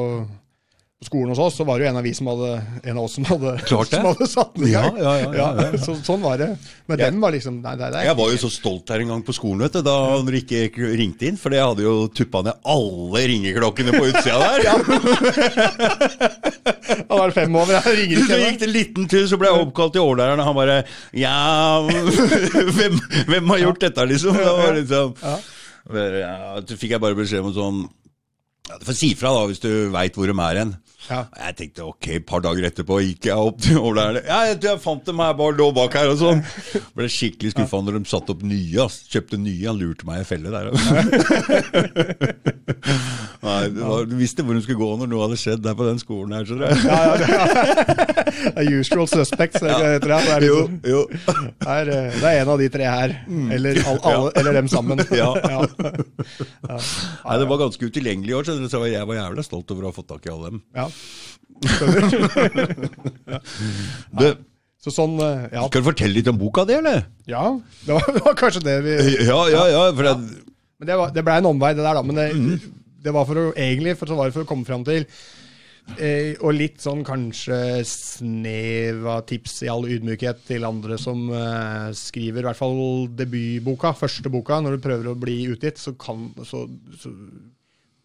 B: på skolen hos oss, så var det jo en av, vi som hadde, en av oss som hadde, som hadde satt den i gang.
A: Ja, ja, ja, ja.
B: Så, sånn var det. Men den var liksom Nei, nei, nei.
A: Jeg var jo så stolt her en gang på skolen vet du, da når de ikke ringte inn, for jeg hadde jo tuppa ned alle ringeklokkene på utsida der.
B: Da var det fem over, jeg ringer
A: Så
B: ikke
A: gikk det en liten tur, så ble jeg oppkalt til overlæreren, og han bare Ja, hvem, hvem har gjort dette, liksom? Da var liksom ja, Så fikk jeg bare beskjed om sånn ja, Du får si fra da, hvis du veit hvor de er hen.
B: Ja.
A: Jeg tenkte ok, et par dager etterpå gikk jeg opp til overlæreren. Ja, jeg jeg fant dem her, bare lå bak her og sånn. Ble skikkelig skuffa når de satte opp nye. Kjøpte nye, han lurte meg i felle der. Nei, du, var, Du visste hvor hun skulle gå når noe hadde skjedd der på den skolen her, skjønner du.
B: Ja, ja, det er usual suspects, heter det. Er, liksom,
A: jo.
B: jo. er, eh, det er en av de tre her. Eller, all, alle, eller dem sammen.
A: Ja.
B: Ja.
A: Nei, Det var ganske utilgjengelig i år, så jeg var jævla stolt over å ha fått tak i alle dem.
B: Ja.
A: Du,
B: Så sånn, eh, ja.
A: skal du fortelle litt om boka di, eller?
B: ja det, var, det var kanskje det vi
A: Ja, ja, ja. For det,
B: Men det, var, det ble en omvei, det der, da. Men det, det var for å, egentlig for, så var det for å komme fram til eh, Og litt sånn kanskje snev av tips i all ydmykhet til andre som eh, skriver i hvert fall debutboka, første boka. Når du prøver å bli utgitt, så kan så, så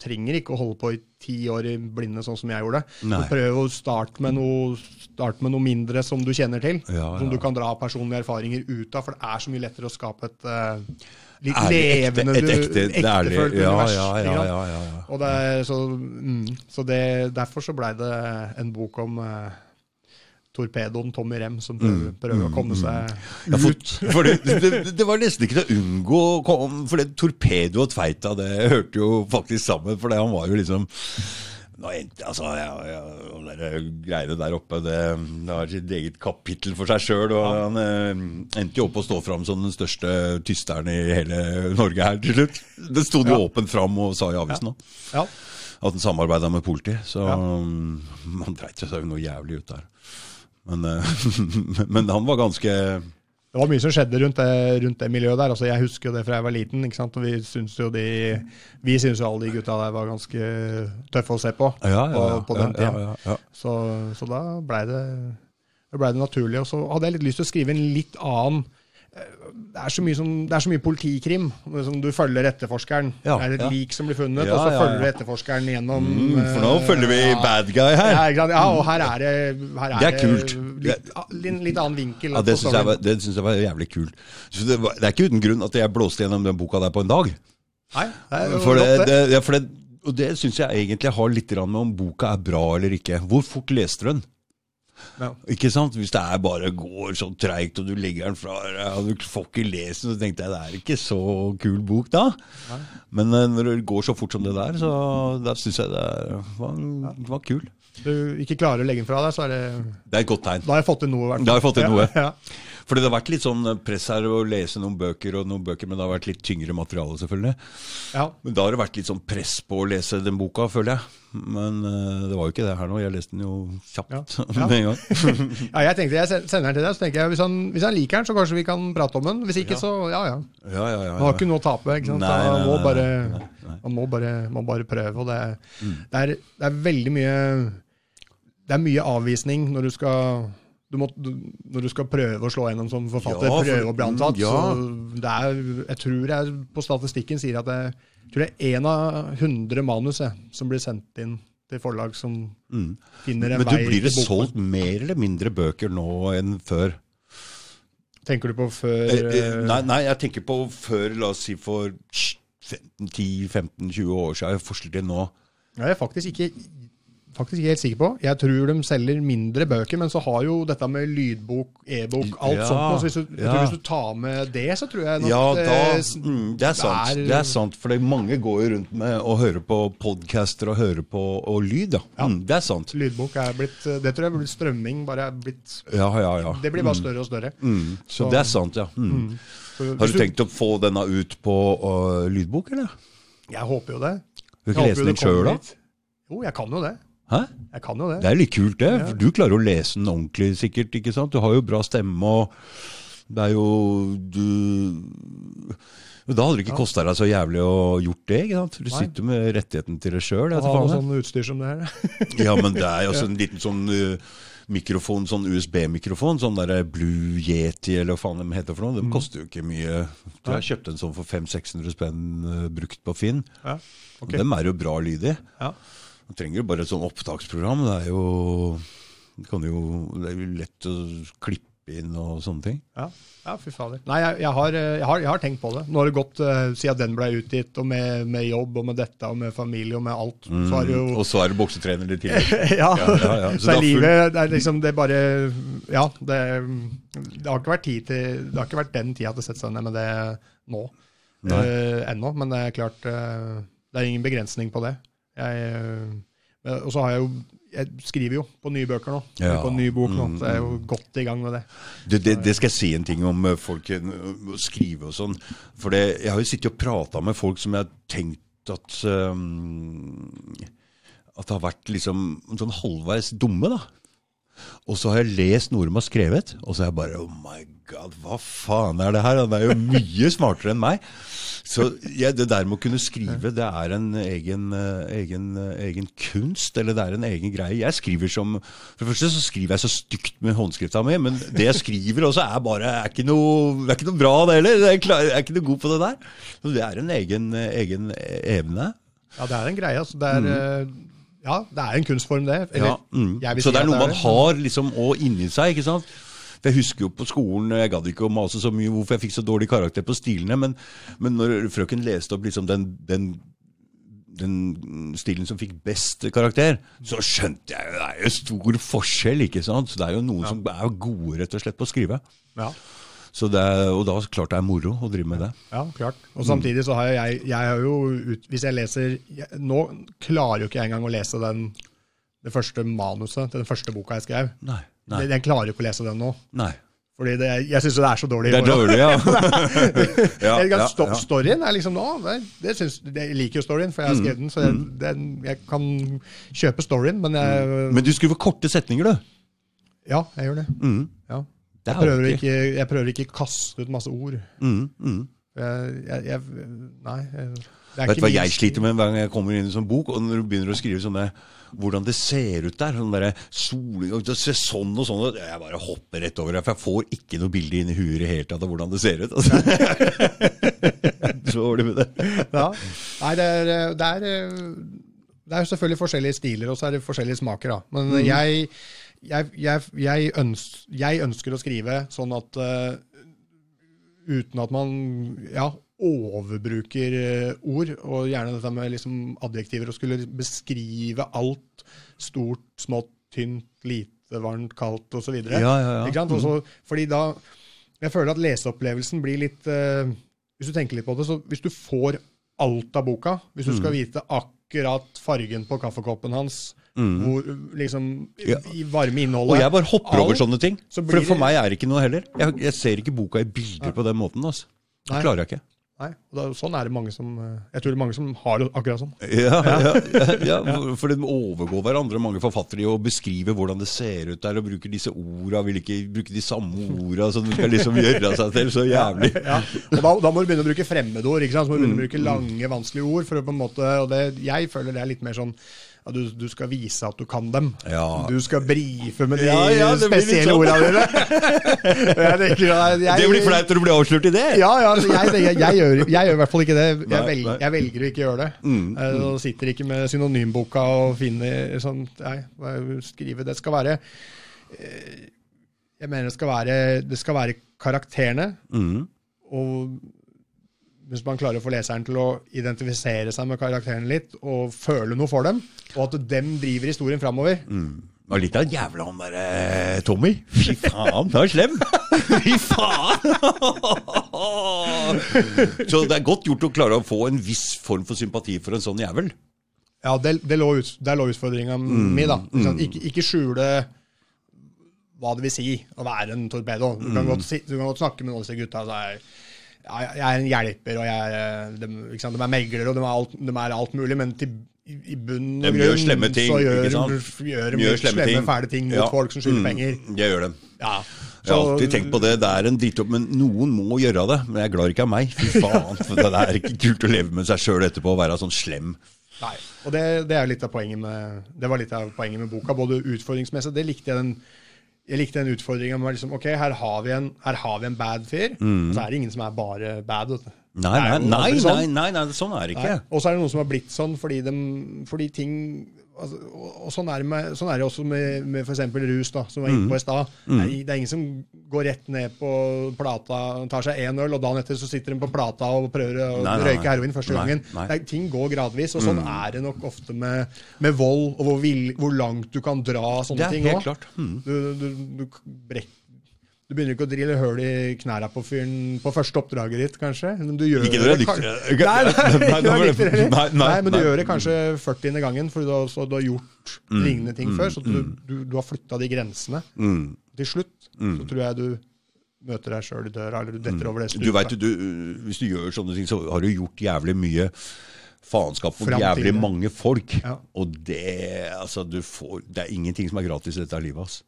B: trenger ikke å holde på i ti år i blinde, sånn som jeg gjorde. Prøv å starte med, noe, start med noe mindre som du kjenner til.
A: Ja,
B: Som du kan dra personlige erfaringer ut av, for det er så mye lettere å skape et uh, litt
A: ekte,
B: levende,
A: et ekte, det er det.
B: ektefølt
A: Ja,
B: univers.
A: ja, ja, ja, ja, ja.
B: Og det så mm, så det, derfor så blei det en bok om eh, torpedoen Tommy Rem som prøver, prøver å komme seg
A: Mm, Ja,
B: ut.
A: for, for det, det, det var nesten ikke til å unngå å komme- For det Torpedo og Tveita det hørte jo faktisk sammen. For det, han var jo liksom nå endte, altså, ja, ja, de greiene der oppe, det, det har sitt eget kapittel for seg sjøl. Og han eh, endte jo opp å stå fram som den største tysteren i hele Norge her til slutt. Det sto jo
B: Ja.
A: åpent fram og sa i avisen òg.
B: Ja.
A: At han samarbeida med politiet. Så
B: Ja.
A: man dreit seg jo noe jævlig ut der. Men, eh, men han var ganske
B: Det var mye som skjedde rundt det, rundt det miljøet der. Altså, jeg husker jo det fra jeg var liten. vi syns jo de Vi syns jo alle de gutta der var ganske tøffe å se på
A: Ja, ja, ja,
B: på den tida.
A: ja, ja, ja.
B: Så, så da blei det, ble det naturlig. Og så hadde jeg litt lyst til å skrive en litt annen det er, som, det er så mye politikrim. Som du følger etterforskeren.
A: Ja,
B: det er et
A: ja.
B: lik som blir funnet,
A: Ja,
B: og så følger du etterforskeren gjennom
A: Mm, for nå
B: eh,
A: følger vi bad guy her.
B: Ja, ja, og her er det, her er
A: Det er kult.
B: Litt, litt, litt annen vinkel.
A: Det syns jeg, jeg var jævlig kult. Det, var, det er ikke uten grunn at jeg blåste gjennom den boka der på en dag.
B: Nei,
A: For det,
B: det.
A: for det, og det syns jeg egentlig har litt med om boka er bra eller ikke. Hvor fort leste du den?
B: Ja.
A: Ikke sant? Hvis det er bare går så treigt, og du legger den fra deg, og du får ikke lest den, så tenkte jeg det er ikke så kul bok da. Men eh, når det går så fort som det der, så da syns jeg det var, var kul.
B: Du ikke klarer å legge den fra deg, så er det
A: Det er et godt tegn.
B: Da har jeg fått til noe, i hvert fall.
A: Da har jeg fått til noe.
B: Ja, ja.
A: Fordi det har vært litt sånn press her å lese noen bøker og noen bøker, men det har vært litt tyngre materiale, selvfølgelig.
B: ja.
A: Men da har det vært litt sånn press på å lese den boka, føler jeg. Men uh, det var jo ikke det her nå. Jeg leste den jo kjapt
B: Ja. Ja.
A: med en gang.
B: ja, jeg tenkte jeg sender den til deg, så tenker jeg hvis han, hvis han liker den, så kanskje vi kan prate om den. Hvis ikke, så ja ja.
A: Ja, ja, ja.
B: Man har ikke noe å tape. ikke sant?
A: Nei, nei,
B: man, må bare,
A: nei, nei.
B: man må bare, må bare prøve. og det er,
A: Mm.
B: det, er, det er veldig mye Det er mye avvisning når du skal du må, du, når du skal prøve å slå gjennom som forfatter,
A: Ja, for-
B: prøve å bli antatt.
A: mm, ja.
B: Så det er, jeg tror jeg på statistikken sier at det, jeg tror det er én av hundre manus som blir sendt inn til forlag som
A: Mm.
B: finner en
A: Men du,
B: vei
A: blir det solgt mer eller mindre bøker nå enn før?
B: Tenker du på før
A: Eh, eh,
B: eh,
A: Nei, nei, jeg tenker på før, la oss si for 10-15-20 år siden, forskjell til nå.
B: Jeg er faktisk ikke, faktisk ikke helt sikker på. Jeg tror de selger mindre bøker, men så har jo dette med lydbok, e-bok, alt
A: Ja,
B: sånt. Så hvis du,
A: ja.
B: hvis du tar med det, så tror jeg nok
A: Ja, da,
B: eh,
A: mm, det er sant.
B: er-
A: Det er sant, for er mange går jo rundt med å høre på podcaster og høre på og lyd. Ja.
B: Ja.
A: Mm, det er sant.
B: lydbok er blitt Det tror jeg blir strømming. bare er blitt,
A: Ja, ja, ja.
B: Det blir bare større og større.
A: Mm, så
B: Så-
A: det er sant, ja. Mm.
B: Så
A: Har
B: du,
A: du tenkt å få denne ut på uh, lydbok, eller?
B: Jeg håper jo det.
A: Du kan ikke lese den sjøl, da?
B: Jo, jeg kan jo det.
A: Hæ?
B: Jeg kan jo det.
A: Det er litt kult, det.
B: Ja.
A: Du klarer å lese den ordentlig, sikkert. ikke sant? Du har jo bra stemme, og det er jo du Da hadde det ikke
B: Ja.
A: kosta deg så jævlig å gjort det. ikke sant? Du
B: Nei.
A: sitter med rettigheten til det sjøl.
B: Ha noe sånn utstyr som det her.
A: Ja, men det er jo en liten sånn uh, mikrofon, sånn USB-mikrofon, sånn der Blue Yeti eller hva faen de heter for noe.
B: Mm.
A: De koster jo ikke mye. Du har kjøpt en sånn for 500-600 spenn uh, brukt på Finn.
B: Ja, ok.
A: Dem er jo bra lyd i.
B: Ja.
A: Du trenger jo bare et sånn opptaksprogram. Det er jo det, kan jo, det er jo lett å klippe inn og sånne ting.
B: Ja, ja fy fader. Nei, jeg, jeg, har, eh, jeg, har, jeg har tenkt på det. Nå har det gått uh, siden den ble utgitt, og med, med jobb og med dette og med familie og med alt. Så jo
A: Og så er du boksetrener i tillegg.
B: ja.
A: Ja, ja. Så
B: Så,
A: er
B: livet det er liksom det er bare Ja, det, det har ikke vært tid til Det har ikke vært den tida til å sette seg ned med det nå. Eh, ennå. Men det er klart uh, Det er ingen begrensning på det. Eh, og så har jeg jo Jeg skriver jo på nye bøker nå.
A: Ja.
B: På en ny bok nå.
A: Mm,
B: Så jeg er jo godt i gang med det.
A: Det, det, det skal jeg si en ting om eh, folk skriver å skrive og sånn. For det, jeg har jo sittet og prata med folk som jeg har tenkt at um, At det har vært liksom sånn halvveis dumme, da. Og så har jeg lest noe de har skrevet, og så er jeg bare Oh my god, hva faen er det her? Han er jo mye smartere enn meg. Så ja, det der med å kunne skrive, det er en egen, eh, egen, eh, egen kunst, eller det er en egen greie. Jeg skriver som For det første så skriver jeg så stygt med håndskrifta mi, men det jeg skriver også er bare er ikke noe, det er ikke noe bra, det heller. Jeg er, ikke noe god på det der. Så det er en egen, eh, egen evne.
B: Ja, det er en greie. Altså. Det er, eh, ja, det er en kunstform, det. Eller,
A: Ja, mm. Så det er noe man
B: det.
A: har liksom òg inni seg, ikke sant? For Jeg husker jo på skolen, jeg gadd ikke å mase så mye hvorfor jeg fikk så dårlig karakter på stilene, men, men når frøken leste opp liksom den, den, den stilen som fikk best karakter, så skjønte jeg jo det er jo stor forskjell, ikke sant? Så det er jo noen som er gode rett og slett på å skrive.
B: Ja.
A: Så det er, og da klart det er moro å drive med det.
B: Ja, klart. Og samtidig så har jeg, jeg har jo ut, Hvis jeg leser jeg, Nå klarer jo ikke jeg engang å lese den, det første manuset til den første boka jeg skrev.
A: Nei. Nei.
B: Jeg, jeg klarer jo ikke å lese den nå.
A: Nei.
B: Fordi det, jeg syns det er så dårlig.
A: Det er dårlig, ja. ja, ja, ja.
B: storyen. er liksom, nå, det, det syns, jeg liker jo storyen, for jeg har skrevet den. Så jeg, den, jeg kan kjøpe storyen, men jeg
A: Men du skriver korte setninger, du.
B: Ja, jeg gjør det.
A: Mm.
B: Ja.
A: Det
B: Jeg
A: er
B: prøver, ikke, jeg prøver ikke kaste ut masse ord.
A: Mm, mm.
B: Jeg, jeg, nei. Det
A: Vet du hva jeg sliter med hver gang jeg kommer inn i en sånn bok, og når du begynner å skrive sånne hvordan det ser ut der. Sånn der soling og sånn og sånn. Jeg bare hopper rett over det, for jeg får ikke noe bilde inn i huet i det hele tatt av hvordan det ser ut. Altså. Så dårlig med det.
B: Ja. Nei, det er, det er Det er selvfølgelig forskjellige stiler, og så er det forskjellige smaker, da. Men
A: mm.
B: jeg, jeg, jeg, jeg, ønsker, jeg ønsker å skrive sånn at uh, uten at man ja, overbruker eh, ord, og gjerne dette med liksom adjektiver, og skulle beskrive alt stort, smått, tynt, lite, varmt, kaldt osv.
A: Ja, ja, ja.
B: Også, fordi da Jeg føler at leseopplevelsen blir litt uh, Hvis du tenker litt på det, så hvis du får alt av boka, hvis du skal
A: Mm.
B: vite akkurat fargen på kaffekoppen hans, hvor liksom
A: Mm. Ja.
B: i varme innholdet
A: Og jeg bare hopper over sånne ting.
B: så
A: For for meg er det ikke noe heller. Jeg, jeg ser ikke boka i bilder på den måten. Altså.
B: Nei.
A: Det klarer jeg ikke.
B: Nei, og da, sånn er det mange som eh, Jeg tror det er mange som har det akkurat sånn.
A: Ja, ja, ja, for- for de overgår hverandre, mange forfattere, i å beskrive hvordan det ser ut der, og bruker disse orda, vil ikke bruke de samme orda, som de skal liksom gjøre seg til så jævlig.
B: Ja, og da, da må du begynne å bruke fremmedord. ikke sant? Så må du begynne å
A: Mm.
B: bruke lange, vanskelige ord. for å på en måte, og det, Jeg føler det er litt mer sånn ja, du, du skal vise at du kan dem.
A: Ja.
B: Du skal brife med de
A: Ja,
B: spesielle
A: sånn.
B: ordene dine. jeg jeg, jeg,
A: Det blir flaut når du blir avslørt i det.
B: Ja, ja, jeg, gjør, i hvert fall ikke det. Jeg,
A: Nei,
B: velger,
A: nei.
B: velger å ikke gjøre det.
A: Mm,
B: Jeg og sitter ikke med synonymboka og finner sånn Nei, skrive Det skal være eh, Jeg mener det skal være, det skal være karakterene.
A: Mm.
B: Og hvis man klarer å få leseren til å identifisere seg med karakterene litt, og føle noe for dem, og at dem driver historien framover
A: Og litt av en jævla han derre eh, Tommy. Fy faen, han er slem! Fy faen! Så det er godt gjort å klare å få en viss form for sympati for en sånn jævel.
B: Ja, det, det lå, ut, der lå utfordringa mi, da. Ikke, ikke, ikke skjule hva det vil si å være en torpedo. Du kan, godt, si, du kan godt snakke med noen av disse gutta. Så er, jeg er en hjelper, og jeg er, eh, de, de er meglere, og de er alt, de er alt mulig, men til, i, bunn
A: De
B: og grunn
A: slemme ting,
B: så gjør, gjør de
A: De gjør slemme
B: slemme,
A: ting.
B: fæle ting mot
A: Ja.
B: folk som skylder
A: Mm,
B: penger.
A: Jeg gjør det.
B: Ja.
A: Jeg har alltid tenkt på det. Det er en drittopp, men noen må gjøre det. Men jeg er glad ikke av meg. Fy faen. For det er ikke kult å leve med seg sjøl etterpå og være sånn slem.
B: Nei, og det, det er litt av poenget med Det var litt av poenget med boka, både utfordringsmessig Det likte jeg den jeg likte den utfordringa med liksom, ok, her har vi en, har vi en bad fyr, og så er det ingen som er bare bad.
A: Nei, nei, nei, nei,
B: sånn.
A: nei, nei, sånn er det ikke.
B: Og så er det noen som har blitt sånn fordi, de, fordi ting altså, og, og sånn, er med, sånn er det også med, med f.eks. rus, da, som var inne
A: Mm.
B: på i stad. Det, er- det er ingen som går rett ned på plata, tar seg én øl, og dagen etter så sitter de på plata og prøver å
A: Nei, nei,
B: røyke heroin første gangen.
A: Mm.
B: Er, ting går gradvis, og sånn er det nok ofte med, med vold, og hvor, vil, hvor langt du kan dra sånne ting
A: òg. Mm.
B: Du, du, du, brek, du begynner ikke å drille høl i knærne på fyren på første oppdraget ditt, kanskje. Men du gjør
A: Ikke når du er
B: det. Nei, nei, du er
A: nei, nei, nei,
B: men du gjør det kanskje 40. gangen, fordi du har, så du har gjort
A: Mm.
B: lignende ting før. Så du, du, du har flytta de grensene.
A: Mm.
B: Til slutt så tror jeg du møter deg sjøl i døra, eller du detter over det
A: Du vet, du, Hvis du gjør sånne ting, så har du gjort jævlig mye faenskap
B: for
A: jævlig mange folk.
B: Ja.
A: Og det altså, du får, det er ingenting som er gratis i dette livet. Altså.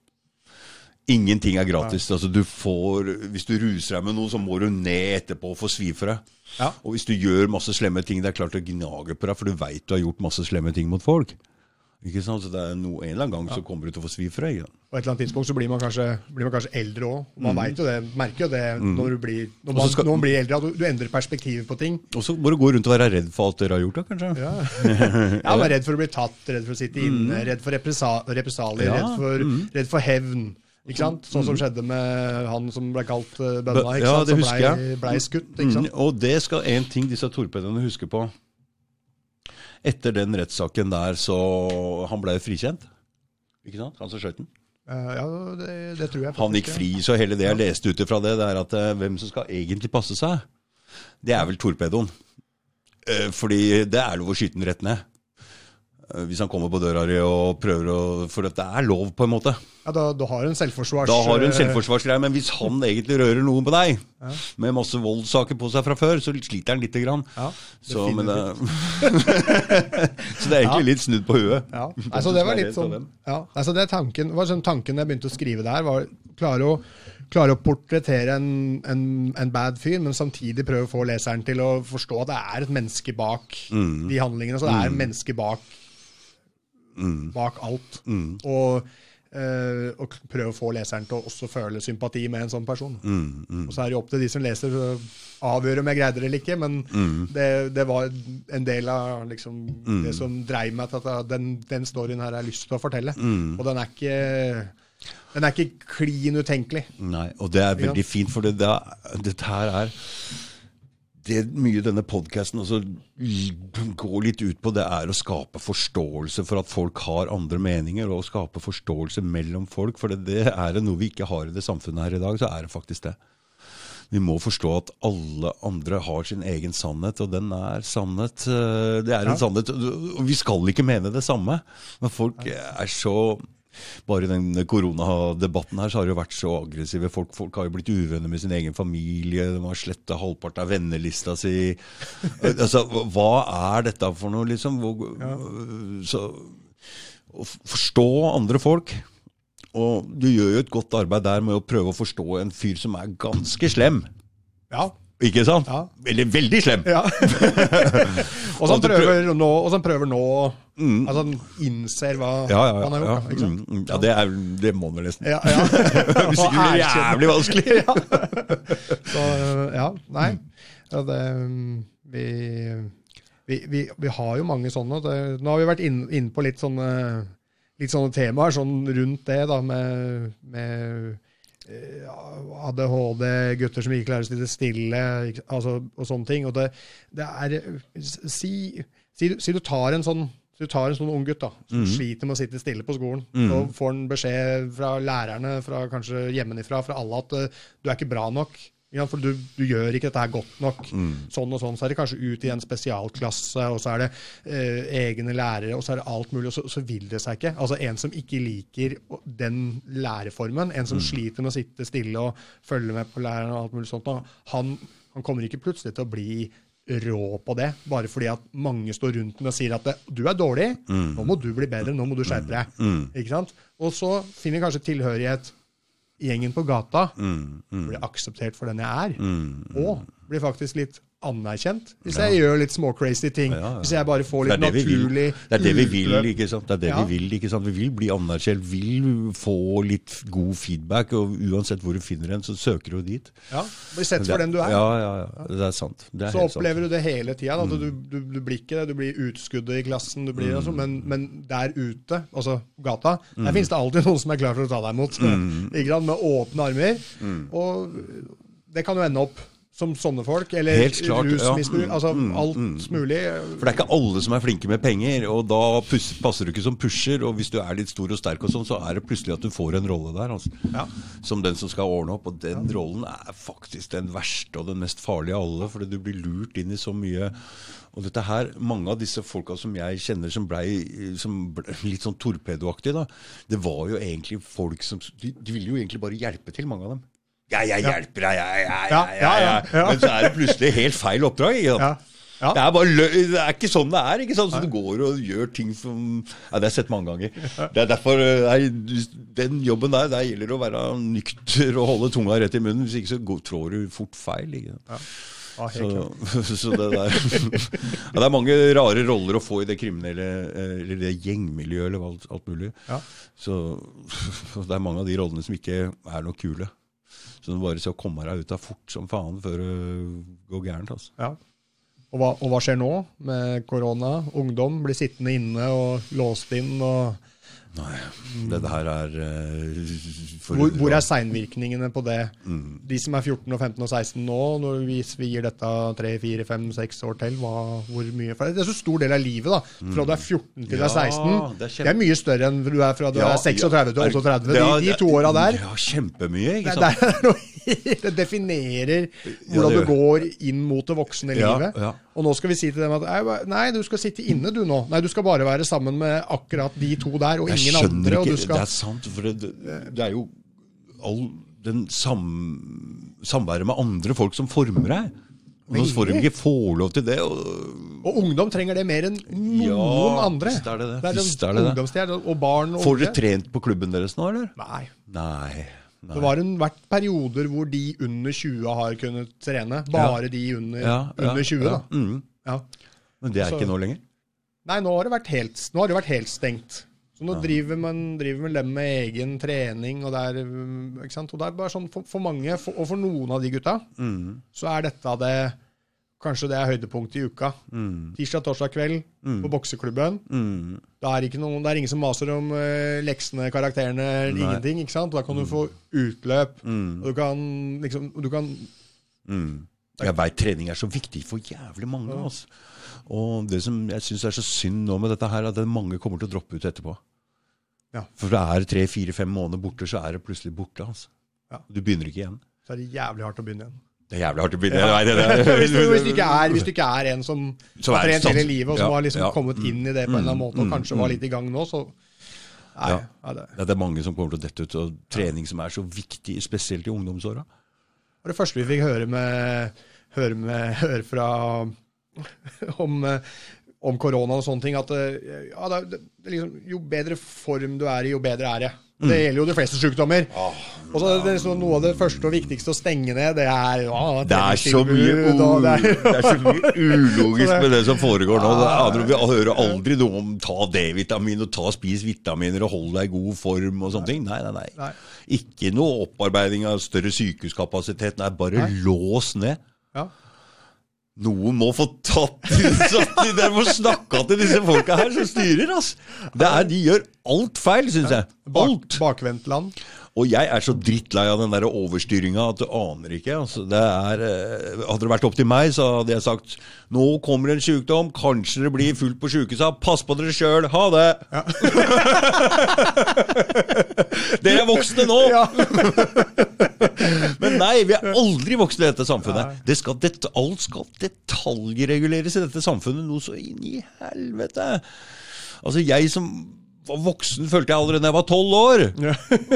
A: Ingenting er gratis. Altså, du får, hvis du ruser deg med noe, så må du ned etterpå og få svi for deg.
B: Ja.
A: Og hvis du gjør masse slemme ting, det er klart det gnager på deg, for du veit du har gjort masse slemme ting mot folk. Ikke sant? Så det er no, En eller annen gang så kommer du til å få svi for deg. Ja.
B: Og et eller annet tidspunkt så blir man kanskje, blir man kanskje eldre òg. Man vet jo det, merker jo det når du blir, når
A: Mm.
B: Man,
A: skal-
B: når man blir eldre, at du, du endrer perspektivet på ting.
A: Og så må du gå rundt og være redd for alt dere har gjort, da, kanskje.
B: Ja. ja, man er redd for å bli tatt, redd for å sitte inne, redd for represa represalier,
A: Mm. Ja,
B: redd, for, redd for hevn. Ikke sant? Sånn som skjedde med han som ble kalt uh, Bønna,
A: Bø-
B: ikke
A: ja,
B: sant? som
A: husker
B: ble, ble skutt. Ikke sant?
A: Mm, og det skal en ting disse torpedoene husker på. Etter den rettssaken der, så Han ble frikjent. Ikke sant? Han som skjøt den.
B: Uh, ja, det, det tror jeg.
A: Han gikk fri, så hele det jeg leste ut ifra det, det er at eh, hvem som skal egentlig passe seg, det er vel torpedoen. Eh, fordi det er lov å skyte den rett ned. Eh, Hvis han kommer på døra di og prøver å For dette det er lov, på en måte.
B: Ja, Da, da, du har en selvforsvars...
A: Da har du en selvforsvarsgreie, men hvis han egentlig rører noen på deg, med masse voldssaker på seg fra før, så sliter han lite grann.
B: Ja,
A: Så, men det, så det er egentlig litt snudd på huet.
B: Ja, altså det var litt sånn ja, altså det er tanken, var sånn tanken jeg begynte å skrive der, var klare å klare å portrettere en, en, en bad fyr, men samtidig prøve å få leseren til å forstå at det er et menneske bak de handlingene. Så det er et menneske bak, bak alt. Og, eh, og prøve å få leseren til å også føle sympati med en sånn person. Og så er det jo opp til de som leser å avgjøre om jeg greide det eller ikke, men det, det var en del av liksom, det som dreiv meg til at den, den storyen her har jeg lyst til å fortelle. Og den er ikke den er ikke klin utenkelig.
A: Nei, og det er veldig fint, for det, det dette her er det mye denne podkasten også går litt ut på, det er å skape forståelse for at folk har andre meninger, og å skape forståelse mellom folk. For det, det er det noe vi ikke har i det samfunnet her i dag, så er det faktisk det. Vi må forstå at alle andre har sin egen sannhet, og den er sannhet. eh, Det er en sannhet, og vi skal ikke mene det samme. Men folk er så bare i den koronadebatten her så har det jo vært så aggressive. Folk, folk har jo blitt uvenner med sin egen familie. De har sletta halvparten av vennelista si. altså, hva er dette for noe, liksom? Hvor, så, å forstå andre folk. Og du gjør jo et godt arbeid der med å prøve å forstå en fyr som er ganske slem.
B: Ja.
A: Ikke sant?
B: Ja.
A: Eller veldig slem.
B: ja. og han
A: du
B: prøver nå, og som han prøver nå Altså han innser hva
A: Ja, ja,
B: han har
A: ja.
B: gjort. sant?
A: Mm, mm. ja det, er, det må man nesten.
B: Ja, ja.
A: Hvis ikke blir det jævlig vanskelig.
B: Så ja, nei. Ja, det, vi, vi, vi, vi har jo mange sånne. Det, nå har vi vært inne inn på litt sånne, litt sånne temaer sånn rundt det, da, med, med ADHD, gutter som ikke klarer å sitte stille, altså, og sånne ting. Og det, det er Si, si, du- si du tar en sånn så du tar en sånn ung gutt da, som sliter med å sitte stille på skolen, og får han beskjed fra lærerne, fra kanskje hjemmefra, fra alle at uh, du er ikke bra nok. Ja, for du, du gjør ikke dette her godt nok. Sånn og sånn. Så er det kanskje ut i en spesialklasse, og så er det eh, egne lærere, og så er det alt mulig, og så, så vil det seg ikke. Altså En som ikke liker den læreformen, en som sliter med å sitte stille og følge med på læreren, og alt mulig sånt, han, han kommer ikke plutselig til å bli rå på det, bare fordi at mange står rundt den og sier at du er dårlig, nå må du bli bedre, nå må du skjerpe deg. Ikke sant? Og så finner kanskje tilhørighet gjengen på gata, blir akseptert for den jeg er, og blir faktisk litt anerkjent hvis jeg gjør litt småcrazy ting.
A: Ja, ja.
B: Hvis jeg bare får litt
A: det det
B: naturlig
A: Det er det vi vil, ikke sant? Det er det vi vil, ikke sant? Vi vil bli anerkjent, vil få litt god feedback, og uansett hvor du finner en, så søker du dit.
B: Ja, Bli sett for den du er.
A: Ja, ja, ja. Det er sant. Det er
B: Så opplever
A: sant.
B: du det hele tida. Du, du, du blir ikke det, du blir utskuddet i klassen, du blir altså, men, men der ute, altså gata, der finnes det alltid noen som er klar for å ta deg imot. Sant? Med åpne armer. Og det kan jo ende opp som sånne folk, eller
A: klart, ja.
B: rusmisbruk.
A: Mm,
B: Altså
A: mm,
B: alt mulig.
A: For det er ikke alle som er flinke med penger, og da passer du ikke som pusher. Og hvis du er litt stor og sterk, og sånn, så er det plutselig at du får en rolle der. Altså,
B: Ja.
A: Som den som skal ordne opp. Og den rollen er faktisk den verste og den mest farlige av alle, fordi du blir lurt inn i så mye. Og dette her, Mange av disse folka som jeg kjenner som ble, ble litt sånn torpedoaktige, da, det var jo egentlig folk som De, de ville jo egentlig bare hjelpe til, mange av dem. Ja, jeg hjelper deg, jeg, jeg, jeg,
B: Ja,
A: jeg,
B: ja, ja,
A: jeg. Men så er det plutselig helt feil oppdrag. Ikke sant?
B: Ja. Ja.
A: Det er det er ikke sånn det er. ikke sant? Så du går og gjør ting som ja, Det har jeg sett mange ganger. Det er derfor eh, nei, Den jobben der, der gjelder det å være nykter og holde tunga rett i munnen. Hvis ikke så går, trår du fort feil. ikke sant?
B: Ja, Ah.
A: Så, så det der Det er mange rare roller å få i det kriminelle eh, Eller det gjengmiljøet eller alt, alt mulig.
B: Ja.
A: Så det er mange av de rollene som ikke er noe kule. Så du bare skal komme deg ut av fort som faen før det går gærent. altså.
B: Ja. Og hva, og hva skjer nå med korona? Ungdom blir sittende inne og låst inn. og
A: Nei, dette her er uh,
B: Hvor, hvor er seinvirkningene på det?
A: Mm.
B: De som er 14 og 15 og 16 nå, når vi, vi gir dette 3-4-5-6 år til, hva, hvor mye For Det er så stor del av livet, da. Fra du er 14 til du er 16.
A: det er
B: Det er mye større enn du er fra du
A: Ja,
B: er 36 til 38. De, de to åra der.
A: Ja, kjempemye, ikke
B: Det,
A: sant?
B: det, er noe, det definerer hvordan
A: det
B: du går inn mot det voksne
A: Ja,
B: livet.
A: ja.
B: Og nå skal vi si til dem at «Nei, du skal sitte inne du nå. Nei, du skal bare være sammen med akkurat de to der, og
A: Jeg
B: ingen andre
A: ikke,
B: du skal,
A: Det er sant, for det, det er jo all den sam, samværet med andre folk som former deg. Nå får de ikke få lov til det. Og,
B: og ungdom trenger det mer enn noen
A: Ja,
B: andre.
A: visst er det det.
B: det er
A: Visst er det det.
B: og barn og
A: får dere trent på klubben deres nå, eller?
B: Nei.
A: Nei.
B: Det har vært perioder hvor de under 20 har kunnet trene. Bare de under,
A: Ja, ja,
B: under 20,
A: ja.
B: da.
A: Mm.
B: Ja.
A: Men det er
B: Så-
A: ikke nå lenger?
B: Nei, nå har det vært helt, nå har det vært helt stengt. Så nå driver man driver med dem med egen trening, og det er, ikke sant? Og det er bare sånn for, for mange, for, og for noen av de gutta,
A: Mm.
B: så er dette det Kanskje det er høydepunktet i uka.
A: Mm.
B: Tirsdag, torsdag kveld på bokseklubben.
A: Mm.
B: Det er, ikke noen, det er ingen som maser om uh, leksene, karakterene, ingenting. ikke sant? Da kan du få utløp.
A: Mm.
B: Og du kan liksom du kan,
A: Mm. Jeg veit trening er så viktig for jævlig mange. Altså. Og det som jeg syns er så synd nå med dette her, er at mange kommer til å droppe ut etterpå.
B: Ja.
A: For det er tre-fire-fem måneder borte, så er det plutselig borte. Altså.
B: Ja.
A: Du begynner ikke igjen.
B: Så er det jævlig hardt å begynne igjen.
A: Det er jævlig hardt å begynne. Ja. vet det.
B: hvis, du, hvis, du ikke er, hvis du ikke er en som har trent hele livet, og som
A: Ja,
B: har liksom kommet inn i det på en eller annen måte, og
A: mm,
B: kanskje var litt i gang nå, så Nei.
A: Ja.
B: Det.
A: Det er mange som kommer til å dette ut. Og trening som er så viktig, spesielt i ungdomsåra.
B: Det første vi fikk høre med høre, med, høre fra om, om korona og sånne ting, at eh, ja, det, det, det liksom, jo bedre form du er i, jo bedre er det. Det gjelder jo de fleste sykdommer. Og så er det liksom Noe av det første og viktigste å stenge ned, det er ja,
A: Det er så mye, u-
B: det er-
A: det er så mye ulogisk med det som foregår nå. Det er, vi hører aldri noe om ta D-vitamin og ta spis vitaminer og hold deg i god form og sånne ting. Nei, nei. Nei. Ikke noe opparbeiding av større sykehuskapasitet. Nei, bare lås ned.
B: Ja.
A: Noen må få tatt satt i det, må snakka til disse folka her som styrer, altså. Det er, de gjør alt feil, syns jeg.
B: Bak,
A: Alt.
B: bakvendtland.
A: Og jeg er så drittlei av den der overstyringa at du aner ikke. Altså, det er, eh, hadde det vært opp til meg, så hadde jeg sagt nå kommer en sykdom, kanskje det blir fullt på sjukehusa, pass på dere sjøl, ha det! dere er voksne nå! Men nei, vi er aldri voksne i dette samfunnet. Det skal det, alt skal detaljreguleres i dette samfunnet, noe så inn i helvete. Altså, jeg som var voksen, følte jeg allerede da jeg var tolv år.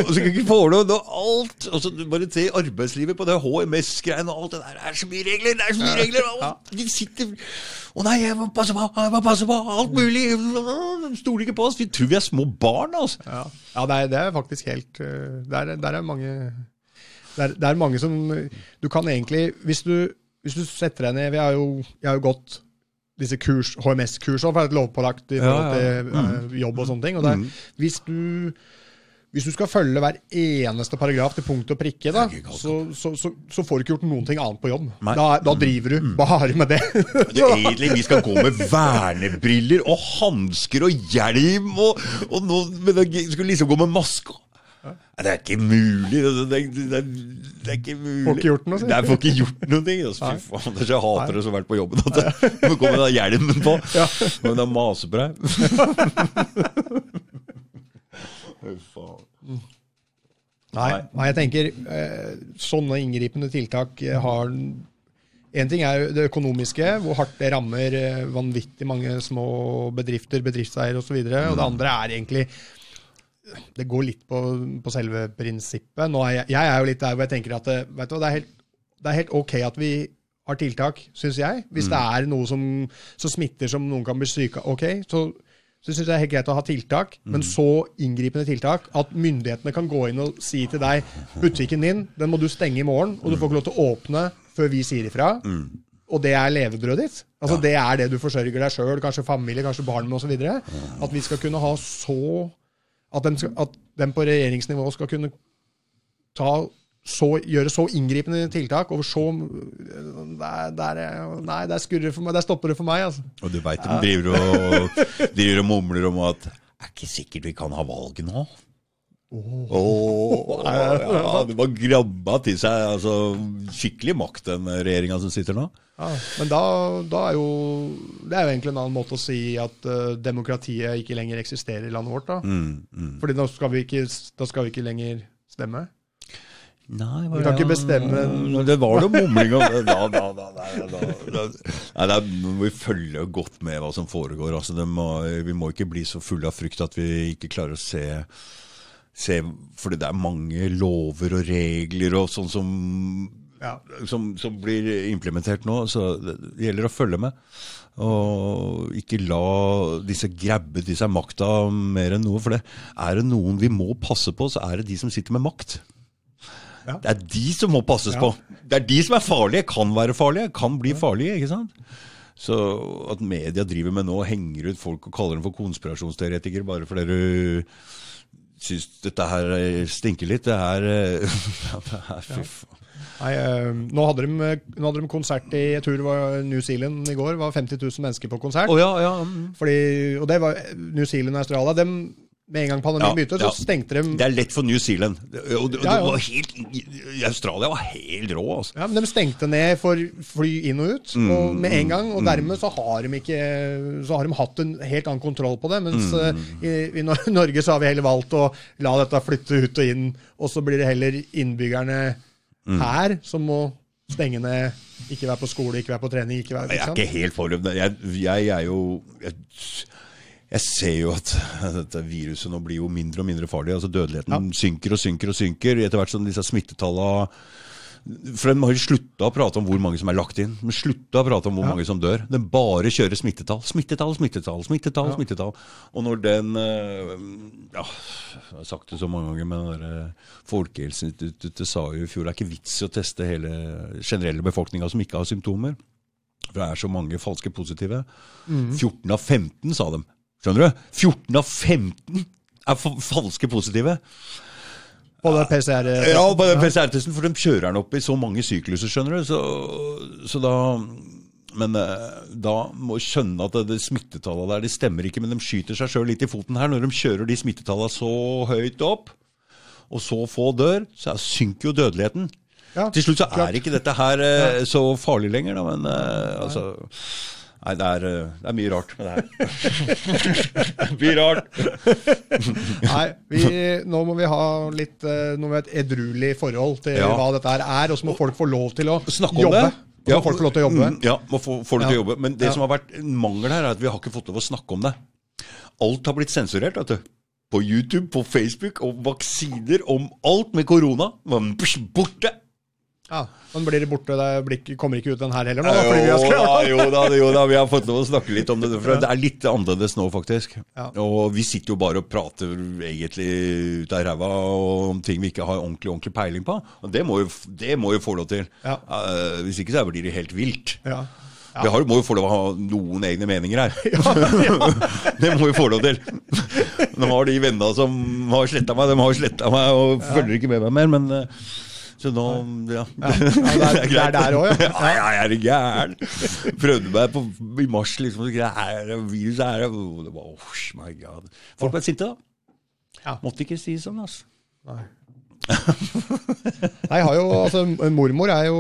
A: Og så ikke få noe, alt. Og så bare se arbeidslivet på det HMS-greiene og alt det der. Det er så mye regler! Det er så mye regler! Og de sitter Å nei, jeg må passe på! Jeg må passe på! Alt mulig! De stoler ikke på oss. Vi tror vi er små barn, altså.
B: Ja, ja det, er, det er faktisk helt uh, Der, der er mange det er, det er mange som Du kan egentlig Hvis du, hvis du setter deg ned Vi har jo, jeg har jo gått disse kurs, HMS-kursene, for det er et lovpålagt i forhold
A: Ja, ja,
B: til eh, jobb og sånne ting. Og det mm. hvis, du, hvis du skal følge hver eneste paragraf til punkt og prikke, da, så, så, så, så får du ikke gjort noen ting annet på jobb. Da, da driver du bare med det.
A: Det egentlig Vi skal gå med vernebriller og hansker og hjelm og, og nå skal vi liksom gå med maske. Nei, Det er ikke mulig. Det, det, det, det er ikke mulig.
B: Får ikke gjort noe,
A: sier får ikke gjort noe. Altså, fy faen, er jeg hater det så fælt på jobben. At jeg må komme med hjelmen på. Men det er mase på deg.
B: Nei, nei jeg tenker eh, sånne inngripende tiltak eh, har En ting er det økonomiske, hvor hardt det rammer eh, vanvittig mange små bedrifter, bedriftseiere osv. Og, så og det andre er egentlig Det går litt på, på selve prinsippet. Er jeg, jeg er jo litt der hvor jeg tenker at det, vet du, det, er helt, det er helt ok at vi har tiltak, syns jeg. Hvis det er noe som, som smitter som noen kan bli syke av, ok, så, så syns jeg det er helt greit å ha tiltak. Men så inngripende tiltak at myndighetene kan gå inn og si til deg butikken din den må du stenge i morgen, og du får ikke lov til å åpne før vi sier ifra. Og det er levebrødet ditt. Altså Det er det du forsørger deg sjøl, kanskje familie, kanskje barn med osv. At vi skal kunne ha så At de, skal, at de på regjeringsnivå skal kunne så, gjøre så inngripende tiltak over så der, der, Nei, der skurrer for meg. Der stopper det for meg, altså.
A: Og du veit de driver og, driver og mumler om at er ikke sikkert vi kan ha valget nå. Åh, ja, det var grabba til seg altså, skikkelig makt, den regjeringa som sitter nå.
B: Ja, men da, da er jo Det er jo egentlig en annen måte å si at uh, demokratiet ikke lenger eksisterer i landet vårt. da.
A: Mm, mm.
B: Fordi da skal, vi ikke, da skal vi ikke lenger stemme.
A: Nei,
B: Vi kan ikke bestemme
A: Det var noe mumling om det. Da, da, da, da, da, da. Nei, det er, må vi følge godt med hva som foregår. Altså, må, vi må ikke bli så fulle av frykt at vi ikke klarer å se, se Fordi det er mange lover og regler og sånn som,
B: Ja.
A: som, som blir implementert nå. Så det gjelder å følge med. Og ikke la disse grabbe til seg makta mer enn noe. For det er det noen vi må passe på, så er det de som sitter med makt.
B: Ja.
A: Det er de som må passes
B: Ja.
A: på. Det er de som er farlige, kan være farlige, kan bli farlige. ikke sant? Så at media driver med nå, henger ut folk og kaller dem for konspirasjonsteoretikere bare fordi du syns dette her eh, stinker litt, det er eh, det er Fy faen.
B: Nei, øh, nå, hadde de, nå hadde de konsert i jeg tror det var New Zealand i går. Det var 50 000 mennesker på konsert.
A: Oh, ja, ja. mm.
B: Fordi, og det var New Zealand og Australia. Dem, med en gang pandemien
A: Ja,
B: begynte,
A: ja.
B: så stengte de
A: Det er lett for New Zealand. Og det, og
B: Ja, ja.
A: var helt, Australia var helt rå, altså.
B: Ja, men De stengte ned for fly inn og ut
A: Mm,
B: og med en gang. Og dermed så har de ikke Så har de hatt en helt annen kontroll på det. Mens
A: Mm.
B: eh, i, i Norge så har vi heller valgt å la dette flytte ut og inn. Og så blir det heller innbyggerne
A: Mm.
B: her som må stenge ned. Ikke være på skole, ikke være på trening. ikke være,
A: Jeg er ikke helt for Jeg, Jeg, jeg er jo jeg, jeg ser jo at dette viruset nå blir jo mindre og mindre farlig. altså Dødeligheten synker og synker og synker etter hvert som disse smittetallene For De har slutta å prate om hvor mange som er lagt inn. De slutta å prate om hvor mange som dør. De bare kjører smittetall. Smittetall, smittetall, smittetall. smittetall. Og når den eh, ja, Jeg har sagt det så mange ganger, men der, eh, Folkehelseinstituttet sa jo i fjor det er ikke vits i å teste hele generelle befolkninga som ikke har symptomer. For det er så mange falske positive. 14 av 15, sa de. Skjønner du? 14 av 15 er falske positive.
B: På det PCR
A: Ja, på den PCR-testen, for de kjører den opp i så mange sykluser, skjønner du. Så, så da Men eh, da må skjønne at det, smittetallene der, de stemmer ikke, men de skyter seg sjøl litt i foten her. Når de kjører de smittetallene så høyt opp, og så få dør, så synker jo dødeligheten.
B: Ja,
A: Til slutt så
B: klart.
A: er ikke dette her eh, så farlig lenger, da, men eh, altså Nei, det er, eh, det er mye rart med det her. mye rart.
B: Nei, vi, nå må vi ha litt Noe nå må vi ha et edruelig forhold til
A: Ja.
B: hva dette her er, og så må folk få lov til å
A: Snakke om
B: jobbe.
A: det.
B: Ja, må folk få lov til å jobbe.
A: Mm, Ja, må få, få ja. til å jobbe. Men det
B: Ja.
A: som har vært en mangel her, er at vi har ikke fått lov å snakke om det. Alt har blitt sensurert, vet du. På YouTube, på Facebook, om vaksiner, om alt med korona. Borte!
B: Ja, Men blir det borte? Det kommer ikke ut den her heller nå? da, fordi vi har
A: Jo da, jo da, jo da, vi har fått lov å snakke litt om det. For det er litt annerledes nå, faktisk.
B: Ja.
A: Og vi sitter jo bare og prater egentlig ut av ræva om ting vi ikke har ordentlig ordentlig peiling på. Og det må jo, det må jo få lov til.
B: Ja.
A: Uh, hvis ikke så blir det helt vilt.
B: Ja.
A: Vi har, må jo få lov å ha noen egne meninger her. det må vi få lov til. Nå har de vennene som har sletta meg, de har sletta meg og følger ikke med meg mer, men eh, så nå Ja.
B: Ja, det er- det er der også, ja.
A: ja. ja, jeg er gæren. Prøvde meg på, i mars, liksom. så Det er viruset er oh, det var, oh my god. Folk ble sinte, da.
B: Ja.
A: Måtte ikke si sånn, altså.
B: Nei. Nei, jeg har jo, altså, mormor er jo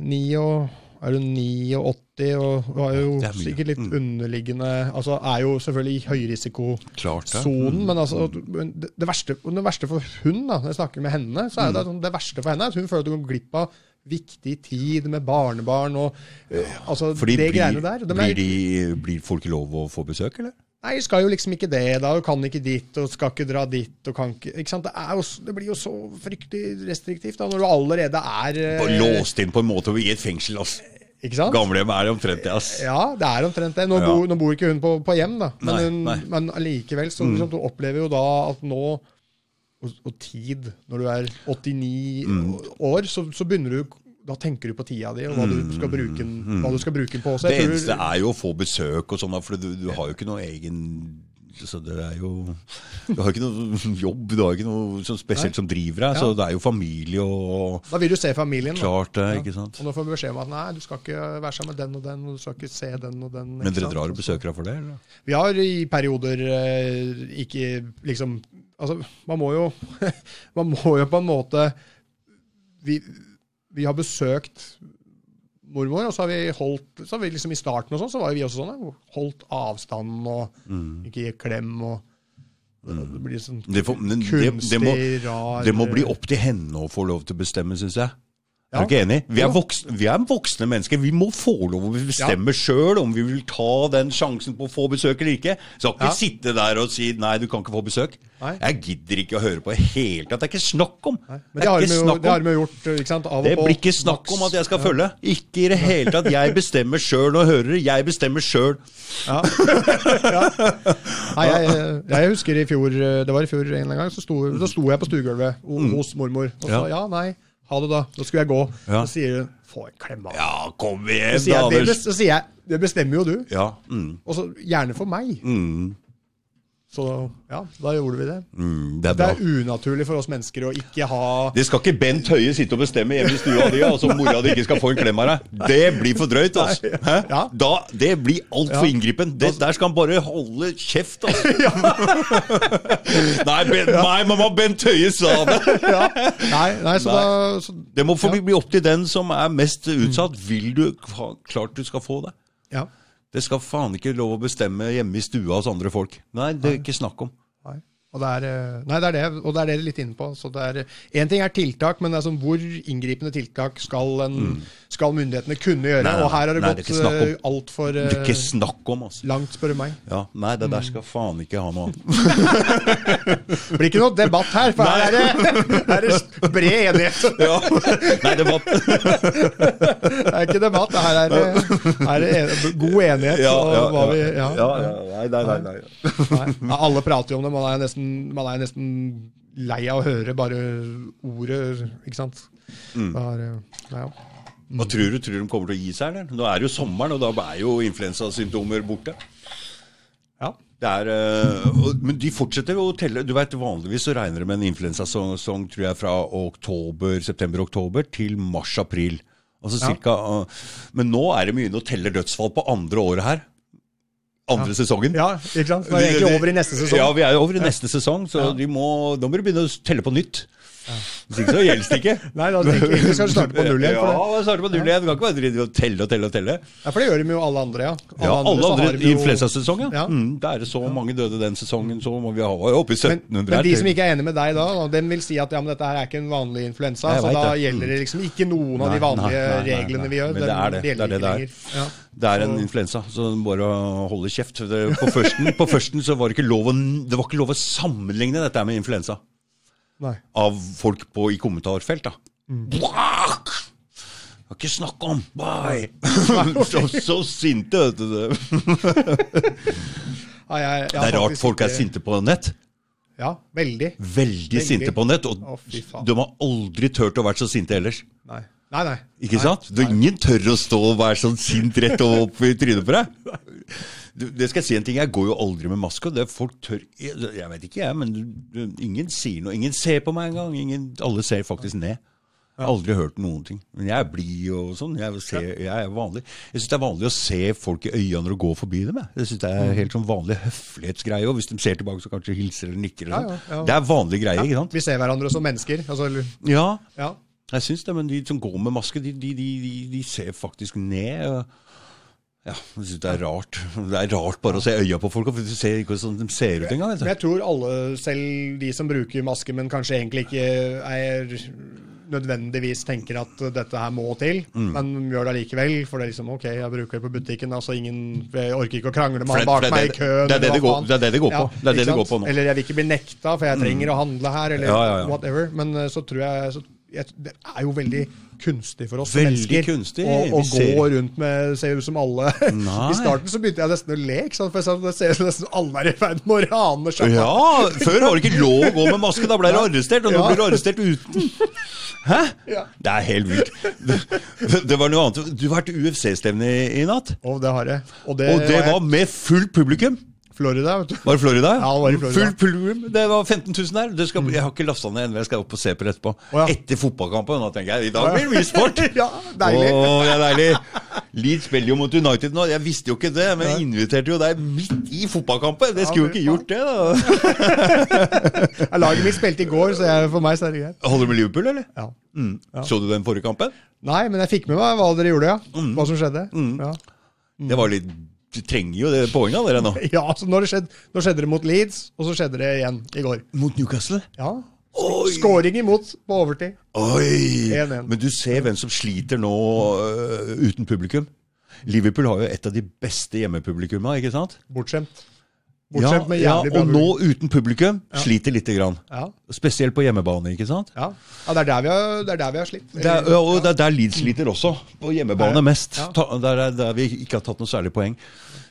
B: ni og er hun ni og hun har jo
A: er
B: sikkert litt
A: Mm.
B: underliggende altså Er jo selvfølgelig i høyrisikosonen,
A: Mm.
B: men altså det, det, verste, det verste for hun, da, når jeg snakker med henne, så er det,
A: Mm.
B: det verste for henne at hun føler at hun går glipp av viktig tid med barnebarn og ja, altså det
A: blir,
B: greiene der. De
A: blir, de, blir folk lov å få besøk, eller?
B: Nei, skal jo liksom ikke det, da. Og kan ikke dit, og skal ikke dra dit, og kan ikke Ikke sant. Det, jo, det blir jo så fryktelig restriktivt, da, når du allerede er eh,
A: Låst inn på en måte i et fengsel, ass.
B: Ikke sant?
A: Gamlehjem er omtrent det, ass.
B: Ja, det er omtrent det. Nå,
A: Ja.
B: bor, nå bor ikke hun på, på hjem, da. Men,
A: Nei,
B: hun,
A: nei. Mm.
B: men likevel, så liksom, du opplever jo da at nå og, og tid, når du er 89
A: Mm.
B: år, så, så begynner du Da tenker du på tida di, og hva du skal bruke den, du skal bruke den på også.
A: Mm. Det eneste er jo å få besøk og sånn, for du, du har jo ikke noe egen så det er jo Du har ikke noe jobb, du har ikke noe sånn spesielt som driver deg, så det er jo familie og
B: Da vil du se familien.
A: Klart det, ikke sant.
B: Og nå får vi beskjed om at nei, du skal ikke være sammen med den og den, og du skal ikke se den og den.
A: Men dere
B: sant?
A: drar og besøker deg for det, eller?
B: Vi har i perioder eh, ikke liksom Altså, man må jo Man må jo på en måte Vi, vi har besøkt mormor, og så har vi holdt så har vi liksom I starten og sånn, så var jo vi også sånn. Holdt avstanden og ikke gi klem og Det blir sånn
A: Det, får, men det, det, må,
B: kunstig, rar
A: det må bli opp til henne å få lov til å bestemme, syns jeg. Er du ikke enig? Vi er, voksne, vi er voksne mennesker. Vi må få lov å bestemme ja. sjøl om vi vil ta den sjansen på å få besøk eller ikke. Så ikke ja. sitte der og si 'nei, du kan ikke få besøk'. Nei. Jeg gidder ikke å høre på i det hele tatt. Det er ikke snakk om.
B: Nei. Men det, har, vi jo, det har vi gjort ikke sant?
A: av og på. Det blir ikke snakk om at jeg skal ja. følge. Ikke i det hele tatt. Jeg bestemmer sjøl og hører. Jeg bestemmer sjøl. Ja.
B: Nei, jeg, jeg, husker i fjor, det var i fjor en gang, så sto, så sto jeg på stuegulvet mm. hos mormor og sa ja, nei. Ha det, da. Nå skulle jeg gå. Ja. Så sier hun 'få en klem av
A: Ja, kom igjen,
B: da, Anders. så sier jeg 'det bestemmer jo du'.
A: Ja. Mm.
B: Og så gjerne for meg.
A: Mm.
B: Så ja, da gjorde vi det.
A: Mm, det, er
B: det, er unaturlig for oss mennesker å ikke ha
A: Det skal ikke Bent Høie sitte og bestemme hjemme i stua di, og så mora di ikke skal få en klem av deg. Det blir for drøyt. Altså. Ja. Da, det blir altfor ja. inngripen. Det, der skal han bare holde kjeft. Altså. Ja. nei, ben, nei, mamma, Bent Høie sa det!
B: nei, nei, så nei. Da, så,
A: det må bli opp til den som er mest utsatt. Vil du klart du skal få det?
B: Ja.
A: Det skal faen ikke lov å bestemme hjemme i stua hos andre folk. Nei, det er ikke snakk om.
B: Nei. Og det er, eh, nei, det er det, og det er det litt inne på. Så det er, en ting er tiltak, men det er sånn, hvor inngripende tiltak skal, en, mm. skal myndighetene kunne gjøre? Nei, nei, og her har det gått uh, altfor
A: altså.
B: Langt, spør du meg.
A: Ja, Nei, det der skal faen ikke ha noe
B: blir ikke noe debatt her, for her er det, her er det bred enighet.
A: ja. Nei, debatt
B: Det er ikke debatt, her er det, er god enighet.
A: Ja, ja,
B: vi,
A: ja. nei, nei.
B: nei. Alle prater jo om det. Man er nesten man er nesten lei av å høre bare ordet, ikke sant. Mm. Er, ja.
A: mm. Hva tror du? Tror de kommer til å gi seg, eller? Nå er det jo sommeren, og da er jo influensasymptomer borte.
B: Ja.
A: Er, uh, men de fortsetter jo å telle. Du vet, Vanligvis så regner de med en influensasesong tror jeg, fra september-oktober til mars-april. Altså cirka, uh, men nå er det mye å telle dødsfall på andre året her andre ja. sesongen.
B: Ja, ikke sant? Vi er egentlig over i neste sesong.
A: Ja, vi er over i neste sesong, så må, da må du begynne å telle på nytt. Hvis ikke så gjelder det ikke.
B: Nei, da skal skal starte på null igjen.
A: Ja, starte på null igjen. Du kan ikke bare drive og telle og telle og telle.
B: Ja, For det gjør de jo alle andre, ja.
A: Alle ja, alle andre, andre influensasesong, ja. ja. Mm, det er så mange døde den sesongen, så må vi ha oppe i 1700
B: men, men de som ikke er enig med deg da, den vil si at ja, men dette her er ikke en vanlig influensa, så da det. gjelder det liksom ikke noen av de vanlige nei, nei, nei, reglene vi gjør.
A: Men det er det. Det er det det er. Det er en influensa, så bare holde kjeft. På førsten, på førsten så var det ikke lov å, det var ikke lov å sammenligne dette med influensa.
B: Nei.
A: Av folk på, i kommentarfelt. da. Mm. Bak! har ikke snakka om Bye! så, så sinte, vet du.
B: ja, jeg, jeg
A: det er rart folk er sinte på nett.
B: Ja, veldig.
A: Veldig, veldig. sinte på nett. Og oh, de har aldri turt å være så sinte ellers.
B: Nei. Nei, nei.
A: Ikke nei, sant? Du, ingen tør å stå og være sånn sint rett opp i trynet på deg. Det skal jeg si en ting, jeg går jo aldri med maske. Det folk tør Jeg vet ikke, jeg, men ingen sier noe. Ingen ser på meg engang. Alle ser faktisk ned. Jeg har aldri hørt noen ting. Men jeg er blid og sånn. Jeg, ser, jeg, er vanlig. Jeg syns det er vanlig å se folk i øynene når du går forbi dem. Jeg, jeg synes Det er mm. helt sånn vanlig høflighetsgreie. Og hvis de ser tilbake, så kanskje hilser eller nikker. Eller ja, ja, ja. Det er vanlig greie. ikke sant?
B: Vi ser hverandre som mennesker. Altså,
A: ja. Jeg syns det, men de som går med maske, de, de, de, de ser faktisk ned. Ja, jeg synes Det er rart Det er rart bare å se øya på folk. for Du ser ikke hvordan de ser ut engang.
B: Jeg tror alle, selv de som bruker maske, men kanskje egentlig ikke er nødvendigvis tenker at dette her må til, mm. men gjør det allikevel. For det er liksom OK, jeg bruker det på butikken, altså ingen Jeg orker ikke å krangle med han bak meg i køen.
A: Det er det det, går, det, er det går på. Ja, det er det går på nå.
B: Eller jeg vil ikke bli nekta, for jeg trenger mm. å handle her, eller ja, ja, whatever. Men eh, så tror jeg så det er jo veldig kunstig for oss
A: veldig mennesker kunstig.
B: å, å gå rundt med Ser ut som alle Nei. I starten så begynte jeg nesten å le. For jeg det ser ut som nesten alle er i ferd med å rane sjappa.
A: Ja, før var det ikke lov å gå med maske. Da ble du arrestert, og nå ja. blir du arrestert uten. Hæ? Ja. Det er helt vilt. Det, det, var noe annet. Du har vært UFC-stevne i, i, natt.
B: Og det har jeg.
A: Og det, og det var, var med fullt publikum.
B: Florida, vet du.
A: Var det Florida?
B: Ja, det var i Florida.
A: Full publikum. Det var 15 000 der. Skal, jeg har ikke lasta ned ennå, jeg skal opp og se på det etterpå. Oh, ja. Etter fotballkampen. Da tenker jeg i dag blir det mye sport!
B: ja, deilig.
A: Det er deilig. Leeds spiller jo mot United nå. Jeg visste jo ikke det, men jeg inviterte jo deg midt i fotballkampen. Det skulle jo ikke gjort det,
B: da. Laget mitt spilte i går, så jeg, for meg så er det greit.
A: Holder du med Liverpool, eller?
B: Ja.
A: Mm. Så du den forrige kampen?
B: Nei, men jeg fikk med meg hva dere gjorde, ja. Mm. Hva som skjedde.
A: Mm. Ja. Det var litt du trenger jo det poenget dere nå.
B: Ja, så nå, skjedde, nå skjedde det mot Leeds, og så skjedde det igjen i går.
A: Mot Newcastle?
B: Ja.
A: Oi!
B: Skåring imot på overtid.
A: Oi!
B: 1-1.
A: Men du ser hvem som sliter nå uh, uten publikum. Liverpool har jo et av de beste hjemmepublikumma, ikke sant?
B: Bortskjemt.
A: Ja,
B: med
A: ja,
B: jævlig
A: og nå uten publikum sliter lite grann.
B: Ja,
A: Spesielt på hjemmebane, ikke sant?
B: ja. ja det, er der vi har, det er der vi har slitt.
A: Det er, ja, og det er der Leeds sliter også, på hjemmebane
B: Ja.
A: mest.
B: Ja.
A: Ta, der, er- der vi ikke har tatt noe særlig poeng.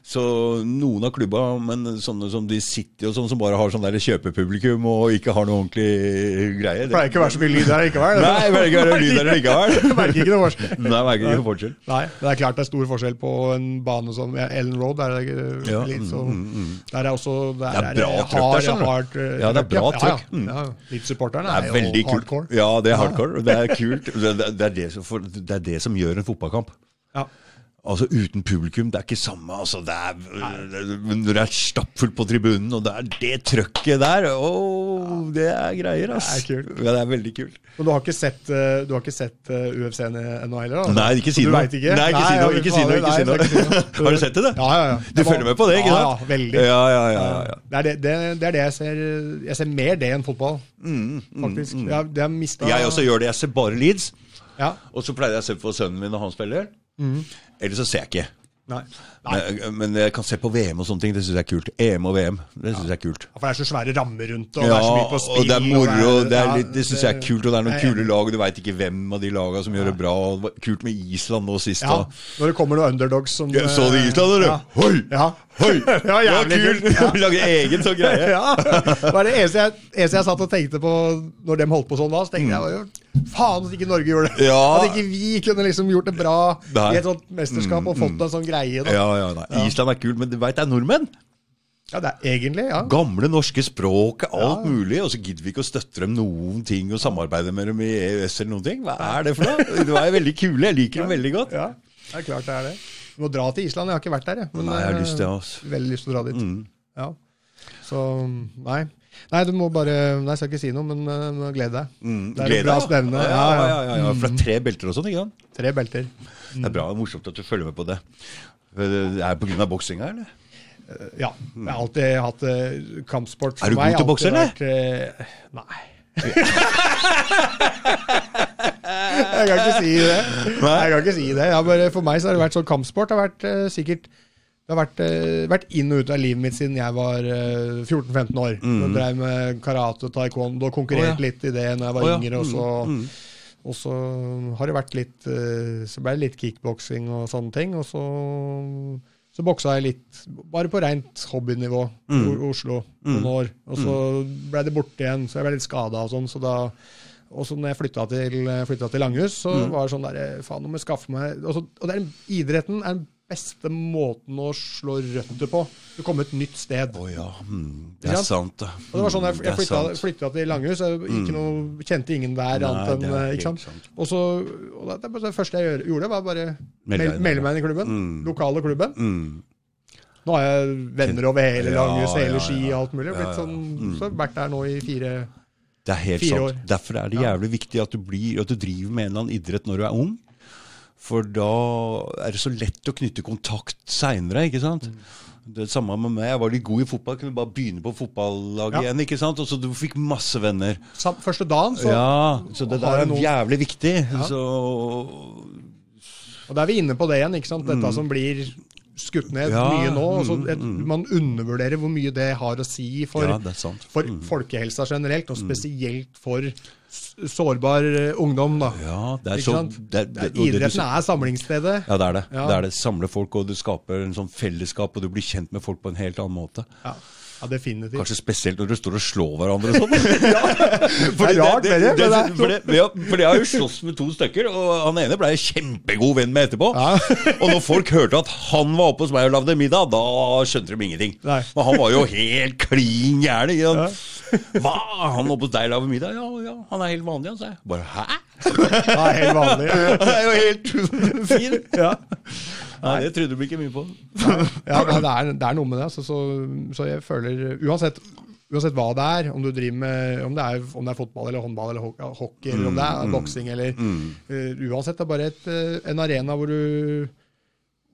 A: Så noen av klubba, men sånne som de City og sånn, som bare har sånn der kjøpepublikum og ikke har noe ordentlig greie
B: Det pleier ikke å være så mye lyd der likevel.
A: Nei, det pleier ikke være lyd der likevel.
B: merker ikke noe forskjell.
A: Nei, merker ikke forskjell.
B: Nei, det er klart det er stor forskjell på en bane som Ellen Road. Der er det
A: Ja,
B: litt
A: mm,
B: sånn Der er også der
A: Det er bra trøkk der, skjønner
B: hard, eh,
A: Ja, det er bra
B: trøkk.
A: Mm.
B: Ja, ja. Litt-supporterne er,
A: er
B: jo
A: kult.
B: hardcore.
A: Ja, det er hardcore. Det er kult. Det, det, det, er det, som, det er det som gjør en fotballkamp.
B: Ja.
A: Altså Uten publikum, det er ikke samme. altså det er, Når det er stappfullt på tribunen, og det er det trøkket der Åh, det er greier, ass.
B: Det er kult.
A: Ja, det er veldig kult.
B: Men du har ikke sett, eh, du har ikke sett eh, UFC-en ennå heller? da?
A: Nei, ikke si noe.
B: ikke?
A: Nei, ikke si noe. Ikke si noe. Ikke si noe. Har du sett det? da?
B: Ja, ja, ja.
A: Du følger med på det, ikke sant?
B: Ja, veldig.
A: Ja, ja, ja, ja.
B: Det, er det, det, det er det jeg ser. Jeg ser mer det enn fotball, faktisk. Jeg, det har mistet,
A: Mm, Jeg også gjør det. Jeg ser bare Leeds.
B: Ja.
A: Og så pleide jeg å se på sønnen min når han spiller. Eller så ser jeg ikke.
B: Nei.
A: Men, men jeg kan se på VM og sånne ting. Det syns jeg er kult. EM og VM. Det synes jeg er kult.
B: Ja, For det er så svære rammer rundt og
A: Ja,
B: det er så mye på spill.
A: og det er moro.
B: og
A: Det, er litt, det syns jeg er kult. Og det er noen
B: jeg
A: kule lag. og Du veit ikke hvem av de laga som gjør det bra. Og det var kult med Island nå sist.
B: Ja,
A: da.
B: når det kommer noen underdogs som
A: Ja, Så du Island, eller?
B: Ja.
A: Hoi!
B: Ja.
A: Hoi! Det var
B: jævlig
A: kult!
B: kult. Ja.
A: Lage egen sånn greie.
B: Ja, det var det eneste jeg, eneste jeg satt og tenkte på når de holdt på sånn da. Så tenkte jeg jo, faen at ikke Norge gjorde det.
A: Mm. Ja.
B: At ikke vi kunne liksom gjort det bra
A: Nei.
B: i et sånt mesterskap og fått en sånn greie. da.
A: Ja, ja, nei. Island er kult, men du veit det er nordmenn.
B: Ja, det er egentlig, ja.
A: Gamle norske språk, alt mulig. Og så gidder vi ikke å støtte dem noen ting og samarbeide med dem i EØS eller noen ting. Hva er det for noe? De er veldig kule. Jeg liker dem veldig godt.
B: Ja, det er klart det er det. Må dra til Island. Jeg har ikke vært der, jeg. Men
A: Nei, jeg har
B: eh,
A: lyst til det, altså.
B: Veldig lyst til å dra dit. Ja. Så nei. Nei, du må bare Nei, jeg skal ikke si noe, men uh, gled deg. Det er
A: Gleder
B: bra stevne.
A: Ja, ja, ja, ja, ja. For det er tre belter og sånn, ikke sant?
B: Tre belter.
A: Det er bra, det er morsomt at du følger med på det. Det er på grunn av boksinga, eller?
B: Eh, Ja. Jeg har alltid hatt eh, kampsport for meg.
A: Er du
B: meg.
A: god til å bokse,
B: eller? vært, eh, Nei. Jeg kan ikke si det. Jeg kan ikke si det. Bare, for meg så har det vært sånn kampsport. Det har vært uh, sikkert det har vært, uh, vært inn og ut av livet mitt siden jeg var uh, 14-15 år. Jeg drev med karate og taekwondo konkurrerte
A: oh, ja.
B: litt i det når jeg var
A: oh, ja.
B: yngre. Og så,
A: Mm,
B: og så har det vært litt eh, Så ble det litt kickboksing og sånne ting. Og så, så boksa jeg litt, bare på rent hobbynivå,
A: Mm.
B: Oslo noen år. Og så ble det borte igjen, så jeg ble litt skada og sånn. så da og så når jeg flytta til, flytta til Langhus, så
A: Mm.
B: var det sånn der Faen, nå må jeg skaffe meg Og, så, og er, idretten er den beste måten å slå røtter på. Du kommer et nytt sted.
A: Å ja. Mm, det er
B: sant?
A: sant.
B: Og det var sånn, Jeg,
A: Mm,
B: jeg flytta, flytta til Langhus, jeg ikke noe, kjente ingen der annet enn eh, ikke sant?
A: sant.
B: Og så, og det, det, første jeg gjorde, var bare
A: Melde
B: mel-
A: deg
B: meg inn i klubben.
A: Mm.
B: Lokale klubben.
A: Mm.
B: Nå har jeg venner over hele
A: Ja,
B: Langhus, hele
A: ja,
B: Ski og alt mulig. Blitt
A: Ja, ja, ja.
B: sånn, Så vært der nå i fire
A: Det er helt
B: Fire
A: sant.
B: år.
A: Derfor er det jævlig viktig at du, blir, at du driver med en eller annen idrett når du er ung. For da er det så lett å knytte kontakt seinere, ikke sant?
B: Mm.
A: Det samme med meg. Jeg var litt god i fotball, kunne bare begynne på fotballaget
B: Ja.
A: igjen. ikke sant? Og så du fikk masse venner.
B: Samt Første dagen, så
A: ja, så det der er
B: noen-
A: jævlig viktig.
B: Ja.
A: Så
B: Og da er vi inne på det igjen, ikke sant? dette som blir skutt ned
A: Mm. Ja,
B: mye nå. Altså,
A: mm,
B: et, man undervurderer hvor mye det har å si for,
A: Ja, er
B: for
A: Mm.
B: folkehelsa generelt, og spesielt for sårbar eh, ungdom. da.
A: Ja, det er så det,
B: Det idretten er samlingsstedet.
A: Ja, det er det.
B: Ja.
A: det er det. Samler folk, og du skaper en sånn fellesskap, og du blir kjent med folk på en helt annen måte.
B: Ja, ja definitivt.
A: Kanskje spesielt når dere står og slår hverandre sånn.
B: ja, for Det er rart det, det, det er
A: for, det, ja, for jeg har jo slåss med to stykker, og han ene ble jeg kjempegod venn med etterpå.
B: Ja.
A: og når folk hørte at han var oppe hos meg og lagde middag, da skjønte de ingenting.
B: Nei.
A: Men han var jo helt klin gæren. Ja. Hva? Han oppe hos deg lager middag? Ja, ja, han er helt vanlig, han, sa jeg. Bare hæ?
B: Han er helt vanlig.
A: Han er jo helt fin.
B: Ja.
A: Nei, det trodde du ikke mye på.
B: Ja, det, er, det er noe med det. Så, så, så jeg føler Uansett, uansett hva det er, om med om det er, om det er fotball eller håndball eller hockey, eller om det er boksing eller eh, Uansett, det er bare et, eh, en arena hvor du,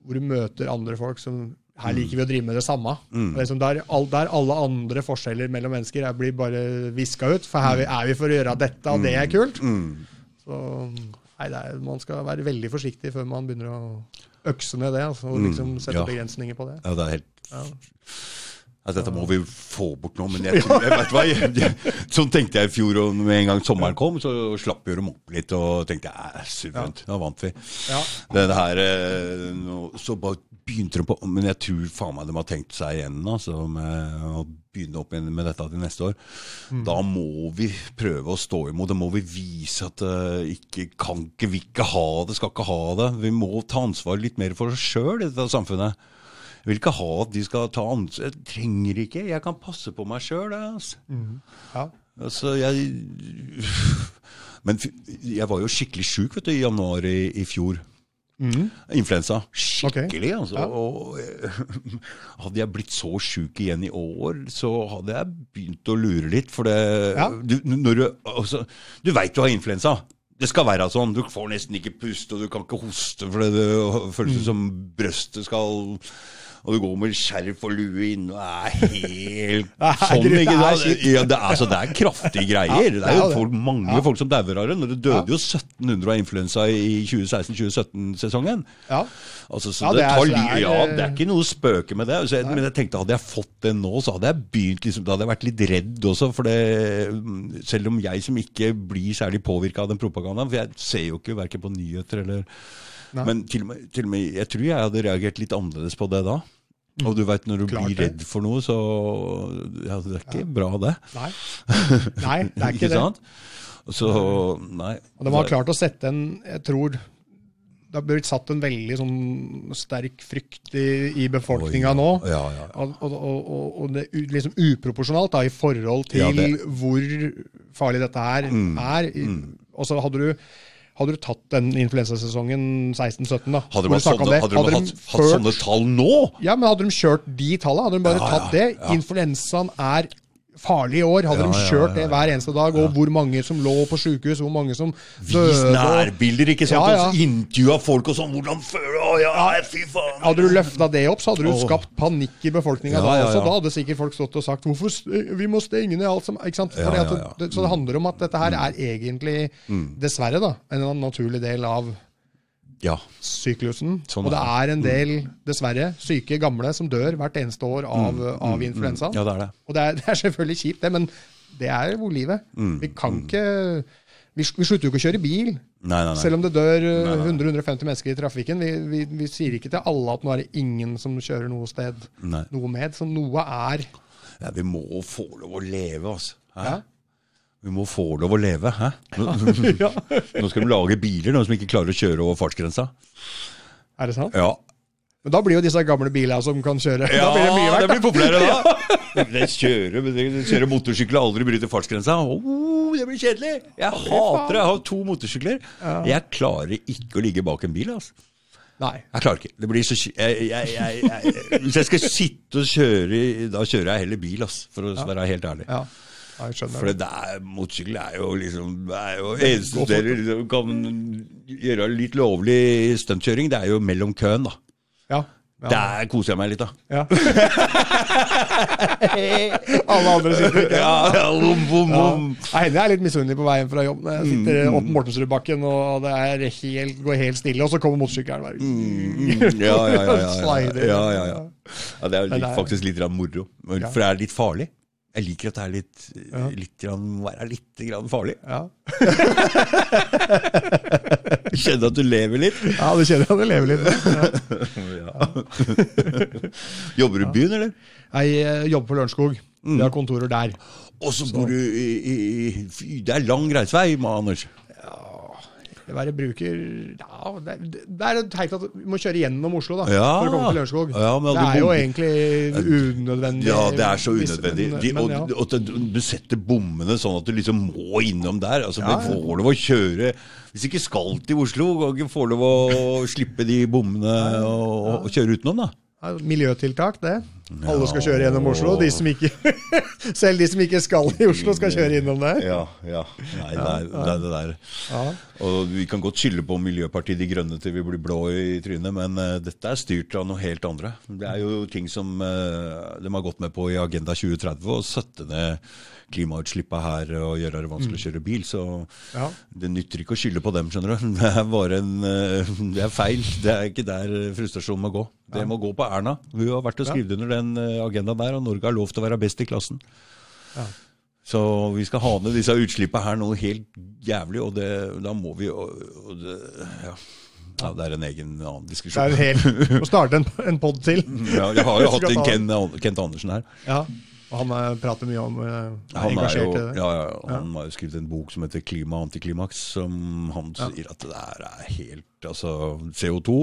B: hvor du møter andre folk som her liker vi å drive med det samme.
A: Mm.
B: Liksom der, all, der alle andre forskjeller mellom mennesker er, blir bare viska ut. For her er vi for å gjøre dette, og det er kult.
A: Mm.
B: Så nei, er, man skal være veldig forsiktig før man begynner å økse ned det. Altså, og
A: Mm,
B: liksom sette
A: ja.
B: begrensninger på det.
A: Ja, det er helt
B: Ja.
A: Altså, Dette må vi få bort nå, men jeg, jeg vet hva, jeg, jeg, sånn tenkte jeg i fjor, og med en gang sommeren kom, så slapp vi dem opp litt, og tenkte jeg, suverent, da vant vi.
B: Ja.
A: Det her, eh, så bare begynte de på, men jeg tror faen meg de har tenkt seg igjen, altså, med å begynne opp igjen med dette til neste år. Da må vi prøve å stå imot, da må vi vise at uh, ikke, kan ikke, vi ikke ha det, skal ikke ha det. Vi må ta ansvar litt mer for oss sjøl i dette samfunnet. Jeg vil ikke ha at de skal ta ansvar. Jeg trenger ikke. Jeg kan passe på meg sjøl. Altså.
B: Ja.
A: altså, jeg Men jeg var jo skikkelig sjuk i januar i, i fjor. Influensa. Skikkelig, altså.
B: Ja.
A: Og eh, hadde jeg blitt så sjuk igjen i år, så hadde jeg begynt å lure litt. For det
B: Ja.
A: Du, når du, altså, du veit du har influensa. Det skal være sånn. Du får nesten ikke puste, og du kan ikke hoste, for det, det føles
B: Mm.
A: som brøstet skal og du går med skjerf og lue inne og er helt sånn.
B: det er
A: sant? Ja, det, er, altså, det er kraftige greier. Det
B: det
A: er jo folk, mange folk som dauer av det. Når det døde jo 1700 av influensa i 2016-2017-sesongen.
B: ja.
A: Altså, så det,
B: det
A: tar
B: det er-
A: ja, det er ikke noe spøke med det. Så, jeg, men jeg tenkte hadde jeg fått det nå, så hadde jeg begynt liksom, Da hadde jeg vært litt redd også. For det, selv om jeg som ikke blir særlig påvirka av den propagandaen, for jeg ser jo ikke verken på nyheter eller
B: Nei.
A: Men til og, med, til og med Jeg tror jeg hadde reagert litt annerledes på det da. Og du veit, når du
B: Klart
A: blir
B: det.
A: redd for noe, så ja, Det er ikke bra, det.
B: Nei. Nei, det er ikke det.
A: sant? Så Nei.
B: Og de har klart å sette en Jeg tror det har blitt satt en veldig sånn sterk frykt i, i befolkninga nå.
A: Ja, ja, ja.
B: Og, og, og, det er liksom uproporsjonalt da, i forhold til
A: Ja,
B: hvor farlig dette her er. Mm. Og så hadde du, hadde du tatt den influensasesongen 16-17, da
A: Hadde hatt, sånne, hadde de
B: hadde
A: hatt,
B: de
A: hatt
B: ført-
A: sånne tall nå?
B: Ja, men hadde de kjørt de tallene, hadde de bare
A: Ja,
B: tatt det. Influensaen er farlig år. Hadde
A: Ja,
B: de kjørt det hver eneste dag, og hvor mange som lå på sjukehus, hvor mange som døde Vis
A: nærbilder, ikke sant?
B: Ja,
A: intervjua folk og sånn. Hvordan føler du ja, fy faen.
B: Hadde du løfta det opp, så hadde du skapt panikk i befolkninga da også. Da hadde sikkert folk stått og sagt hvorfor vi må stenge ned alt som ikke sant? Det, så det handler om at dette her er egentlig, dessverre, da, en naturlig del av
A: Ja.
B: syklusen.
A: Sånn
B: og det
A: er
B: en del, dessverre, syke gamle som dør hvert eneste år av, av influensaen.
A: ja, det er det.
B: Og det er, det er selvfølgelig kjipt, det, men det er jo livet.
A: Mm,
B: Vi kan ikke vi, vi slutter jo ikke å kjøre bil,
A: Nei, nei, nei.
B: selv om det dør uh, 100-150 mennesker i trafikken. Vi, vi, vi sier ikke til alle at nå er det ingen som kjører noe sted noe med. Så noe er
A: Ja, vi må få lov å leve, altså.
B: Ja.
A: Vi må få lov å leve, hæ? Nå, nå skal de lage biler, noen som ikke klarer å kjøre over fartsgrensa.
B: Er det sant?
A: Ja,
B: Men da blir jo disse gamle bilene som kan kjøre
A: ja
B: Da blir det mye verdt.
A: det blir populære da. de kjører, kjører motorsykler og aldri bryter fartsgrensa. Oh, det blir kjedelig! Jeg hater det. Jeg har to motorsykler. Jeg klarer ikke å ligge bak en bil, altså.
B: Nei.
A: Jeg klarer ikke. Det blir så jeg, jeg, jeg, Hvis jeg skal sitte og kjøre, da kjører jeg heller bil, altså, for å være helt ærlig.
B: Ja, ja jeg skjønner
A: For
B: det.
A: der, motorsykkel er jo liksom Det er jo eneste stedet liksom, kan gjøre litt lovlig stuntkjøring, det er jo mellom køen, da.
B: Ja. ja.
A: Der koser jeg meg litt, da.
B: ja. Alle andre sitter ikke.
A: Ja, ja, bom, bom,
B: bom.
A: Ja.
B: Jeg er litt misunnelig på veien fra jobb når jeg sitter
A: Mm,
B: opp Mortensrudbakken og det er helt, går helt stille, og så kommer motorsykkelen bare
A: Mm, Ja, ja, ja. ja, det er litt, faktisk litt moro. For det er litt farlig. Jeg liker at det er litt,
B: Ja.
A: litt grann, være litt grann farlig.
B: Ja.
A: kjenner at du lever litt.
B: ja, du kjenner at du lever litt. Ja.
A: Jobber du i byen, eller?
B: Jeg jobber på Lørenskog.
A: Mm.
B: Vi har kontorer der.
A: Og så bor du i, i, i det er lang reisevei, Anders.
B: Være bruker Ja, det, det er teit at vi må kjøre gjennom Oslo da,
A: Ja.
B: for å komme til Lørenskog.
A: Ja,
B: det er jo egentlig unødvendig.
A: Ja, det er så unødvendig.
B: men-
A: og,
B: men
A: og, og du, setter bommene sånn at du liksom må innom der. Altså,
B: Ja, ja.
A: får lov å kjøre Hvis ikke skal til Oslo, kan ikke få lov å slippe de bommene og, og kjøre utenom, da.
B: Miljøtiltak, det. Alle skal kjøre gjennom Oslo. De som ikke, selv de som ikke skal i Oslo, skal kjøre innom der.
A: Ja, ja. Nei, det er det, er det der.
B: Ja.
A: Og Vi kan godt skylde på Miljøpartiet De Grønne til vi blir blå i trynet, men uh, dette er styrt av noe helt andre. Det er jo ting som uh, de har gått med på i Agenda 2030, å sette ned klimautslippene her og gjøre det vanskelig å kjøre bil. Så
B: Ja.
A: det nytter ikke å skylde på dem, skjønner du. Det er bare en uh, Det er feil. Det er ikke der frustrasjonen må gå. Det må gå på Erna. Hun har vært og skrevet under den eh, agendaen der, og Norge har lov til å være best i klassen.
B: Ja.
A: Så vi skal ha ned disse utslippene her noe helt jævlig, og det, da må vi det, ja. ja, det er en egen annen diskusjon.
B: Det er helt, Å starte en, en pod til.
A: Ja, jeg har jo hatt en Ken, Kent Andersen her.
B: Ja. Og han eh, prater mye om eh, er
A: Han, er
B: engasjert i det.
A: ja, ja, han har jo skrevet en bok som heter 'Klima og antiklimaks', som han sier at det der er helt Altså, CO2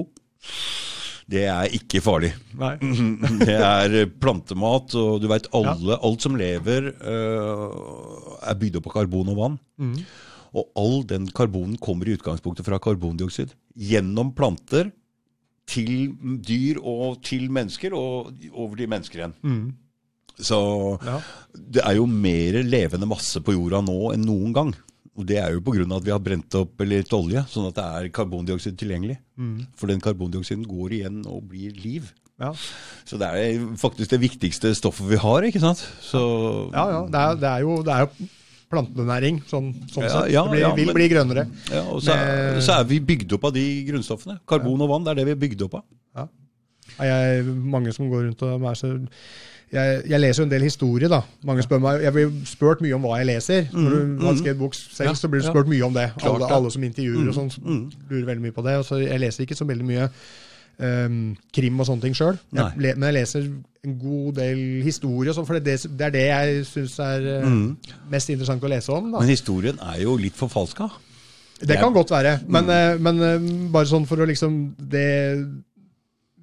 A: det er ikke farlig.
B: Nei.
A: Det er plantemat, og du veit alle Alt som lever, uh, er bygd opp av karbon og vann.
B: Mm.
A: Og all den karbonen kommer i utgangspunktet fra karbondioksid. Gjennom planter til dyr og til mennesker, og over til mennesker igjen.
B: Mm.
A: Så
B: Ja.
A: det er jo mer levende masse på jorda nå enn noen gang. Og det er jo pga. at vi har brent opp litt olje, sånn at det er karbondioksid tilgjengelig.
B: Mm.
A: For den karbondioksiden går igjen og blir liv.
B: Ja.
A: Så det er faktisk det viktigste stoffet vi har, ikke sant? Så
B: ja, ja. Det er, det er jo, det er jo plantenæring, sånn, sånn
A: Ja,
B: sett.
A: ja,
B: det blir,
A: ja,
B: vil
A: men-
B: bli grønnere.
A: Ja, og så, er, så er vi bygd opp av de grunnstoffene. Karbon og vann, det er det vi er bygd opp av.
B: Ja. Ja, Jeg, mange som går rundt og er så jeg, jeg leser jo en del historie, da. Mange spør meg, Jeg blir spurt mye om hva jeg leser. Når du har skrevet bok selv,
A: Mm,
B: så blir du spurt mye om det. Alle, alle som intervjuer og sånn,
A: mm.
B: lurer veldig mye på det. Og så jeg leser ikke så veldig mye um, krim og sånne ting sjøl. Men jeg leser en god del historie, sånn, for det, det, det er det jeg syns er eh, mest interessant å lese om. da.
A: Men historien er jo litt forfalska.
B: Det kan godt være, men,
A: Mm.
B: eh, men eh, bare sånn for å liksom det,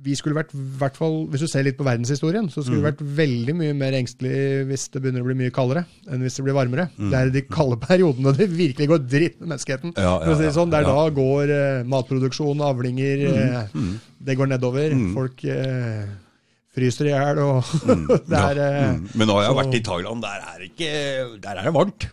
B: Vi skulle vært, hvert fall, Hvis du ser litt på verdenshistorien, så
A: Mm.
B: skulle vi vært veldig mye mer engstelig hvis det begynner å bli mye kaldere, enn hvis det blir varmere. Det er de kalde periodene det virkelig går dritt med menneskeheten.
A: Ja,
B: Ja,
A: ja,
B: det sånn. Det er
A: ja.
B: da går eh, matproduksjon, avlinger eh, Det går nedover.
A: Mm.
B: Folk eh, fryser i hjel, og det er eh,
A: Mm. Men nå har jeg
B: så-
A: vært i Thailand, der er ikke Der er det varmt.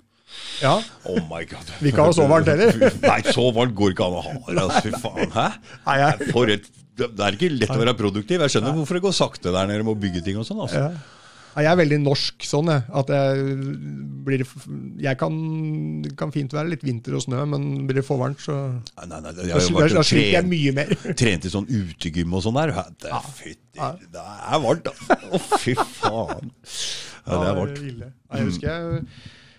B: Ja.
A: Oh my god.
B: Vi kan ha så varmt heller.
A: Nei, så varmt går ikke an å ha det. Altså, fy faen. Hæ?
B: Nei, jeg,
A: For et, det er ikke lett å være produktiv. Jeg skjønner hvorfor det går sakte der nede med å bygge ting og sånn. Altså.
B: Ja. Ja, Jeg er veldig norsk sånn, jeg. At jeg blir Jeg kan, kan fint være litt vinter og snø, men blir det for varmt, så
A: Nei, nei, nei,
B: Da, sliter jeg mye mer.
A: trent i sånn utegym og sånn der. Ja, Det er, fytti, det er varmt, da. Å, fy faen. Ja, det er varmt.
B: Ja, Jeg husker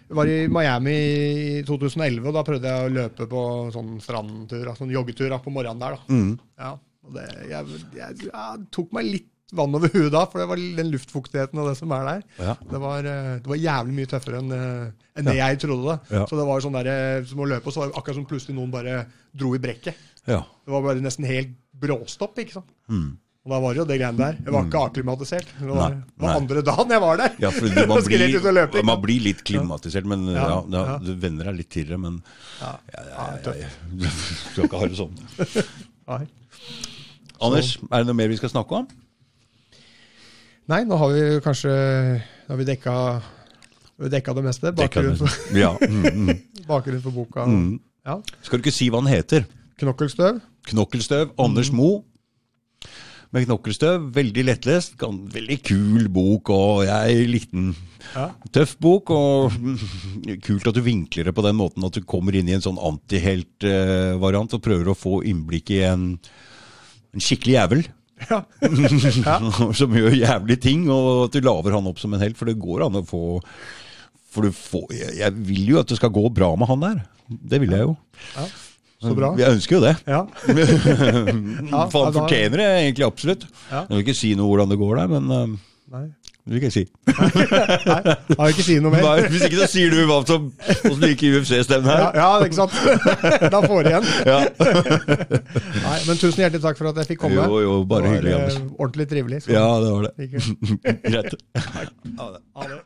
B: jeg var i Miami i 2011, og da prøvde jeg å løpe på sånn strandtur, sånn joggetur på morgenen der. da.
A: Mm.
B: Ja, det jeg, jeg, jeg, tok meg litt vann over huet da, for det var den luftfuktigheten og det som er der.
A: Ja.
B: Det var, eh, det var jævlig mye tøffere enn en enn det jeg trodde. det.
A: Ja.
B: Så det var sånn der, eh, som å løpe, og så var det akkurat som plutselig noen bare dro i brekket.
A: Ja.
B: Det var bare nesten helt bråstopp, ikke sant.
A: Mm.
B: Og da var det jo det greiene der. Jeg var ikke akklimatisert. Det var,
A: Nei,
B: det var andre dagen jeg var der.
A: Ja, for du, man, blir,
B: løpe,
A: man blir litt klimatisert, men ja,
B: Ja,
A: ja,
B: ja.
A: du venner deg litt til det. Men
B: Ja.
A: ja, ja, ja, ja. skal ikke ha det sånn.
B: Nei.
A: Anders, er det noe mer vi skal snakke om?
B: Nei, nå har vi kanskje har vi dekka, vi dekka det meste. Bakgrunnen for,
A: Ja. Mm, mm.
B: bakgrunnen for boka.
A: Mm.
B: Ja.
A: Skal du ikke si hva den heter?
B: Knokkelstøv.
A: Knokkelstøv. Anders
B: Mm.
A: Mo. Med knokkelstøv. Veldig lettlest. Veldig kul bok, og jeg likte den.
B: Ja.
A: Tøff bok, og kult at du vinkler det på den måten at du kommer inn i en sånn antihelt-variant og prøver å få innblikk i en, en skikkelig jævel.
B: Ja.
A: som gjør jævlige ting, og at du laver han opp som en helt. For det går an å få For du får Jeg, vil jo at det skal gå bra med han der. Det vil jeg jo.
B: ja. Så bra.
A: Jeg ønsker jo det.
B: Ja.
A: Han fortjener det egentlig absolutt. Jeg vil ikke si noe hvordan det går der, men uh,
B: Nei.
A: Det vil ikke jeg si.
B: Nei, jeg har ikke si noe mer.
A: Nei, hvis ikke så sier du hva som åssen gikk UFC-stemmen
B: Ja,
A: her.
B: ja, ikke sant? Da får jeg igjen.
A: Ja.
B: Nei, men tusen hjertelig takk for at jeg fikk komme.
A: Jo, jo, bare hyggelig,
B: eh,
A: Anders.
B: ordentlig trivelig.
A: Ja, det var det. Greit.
B: Ha det.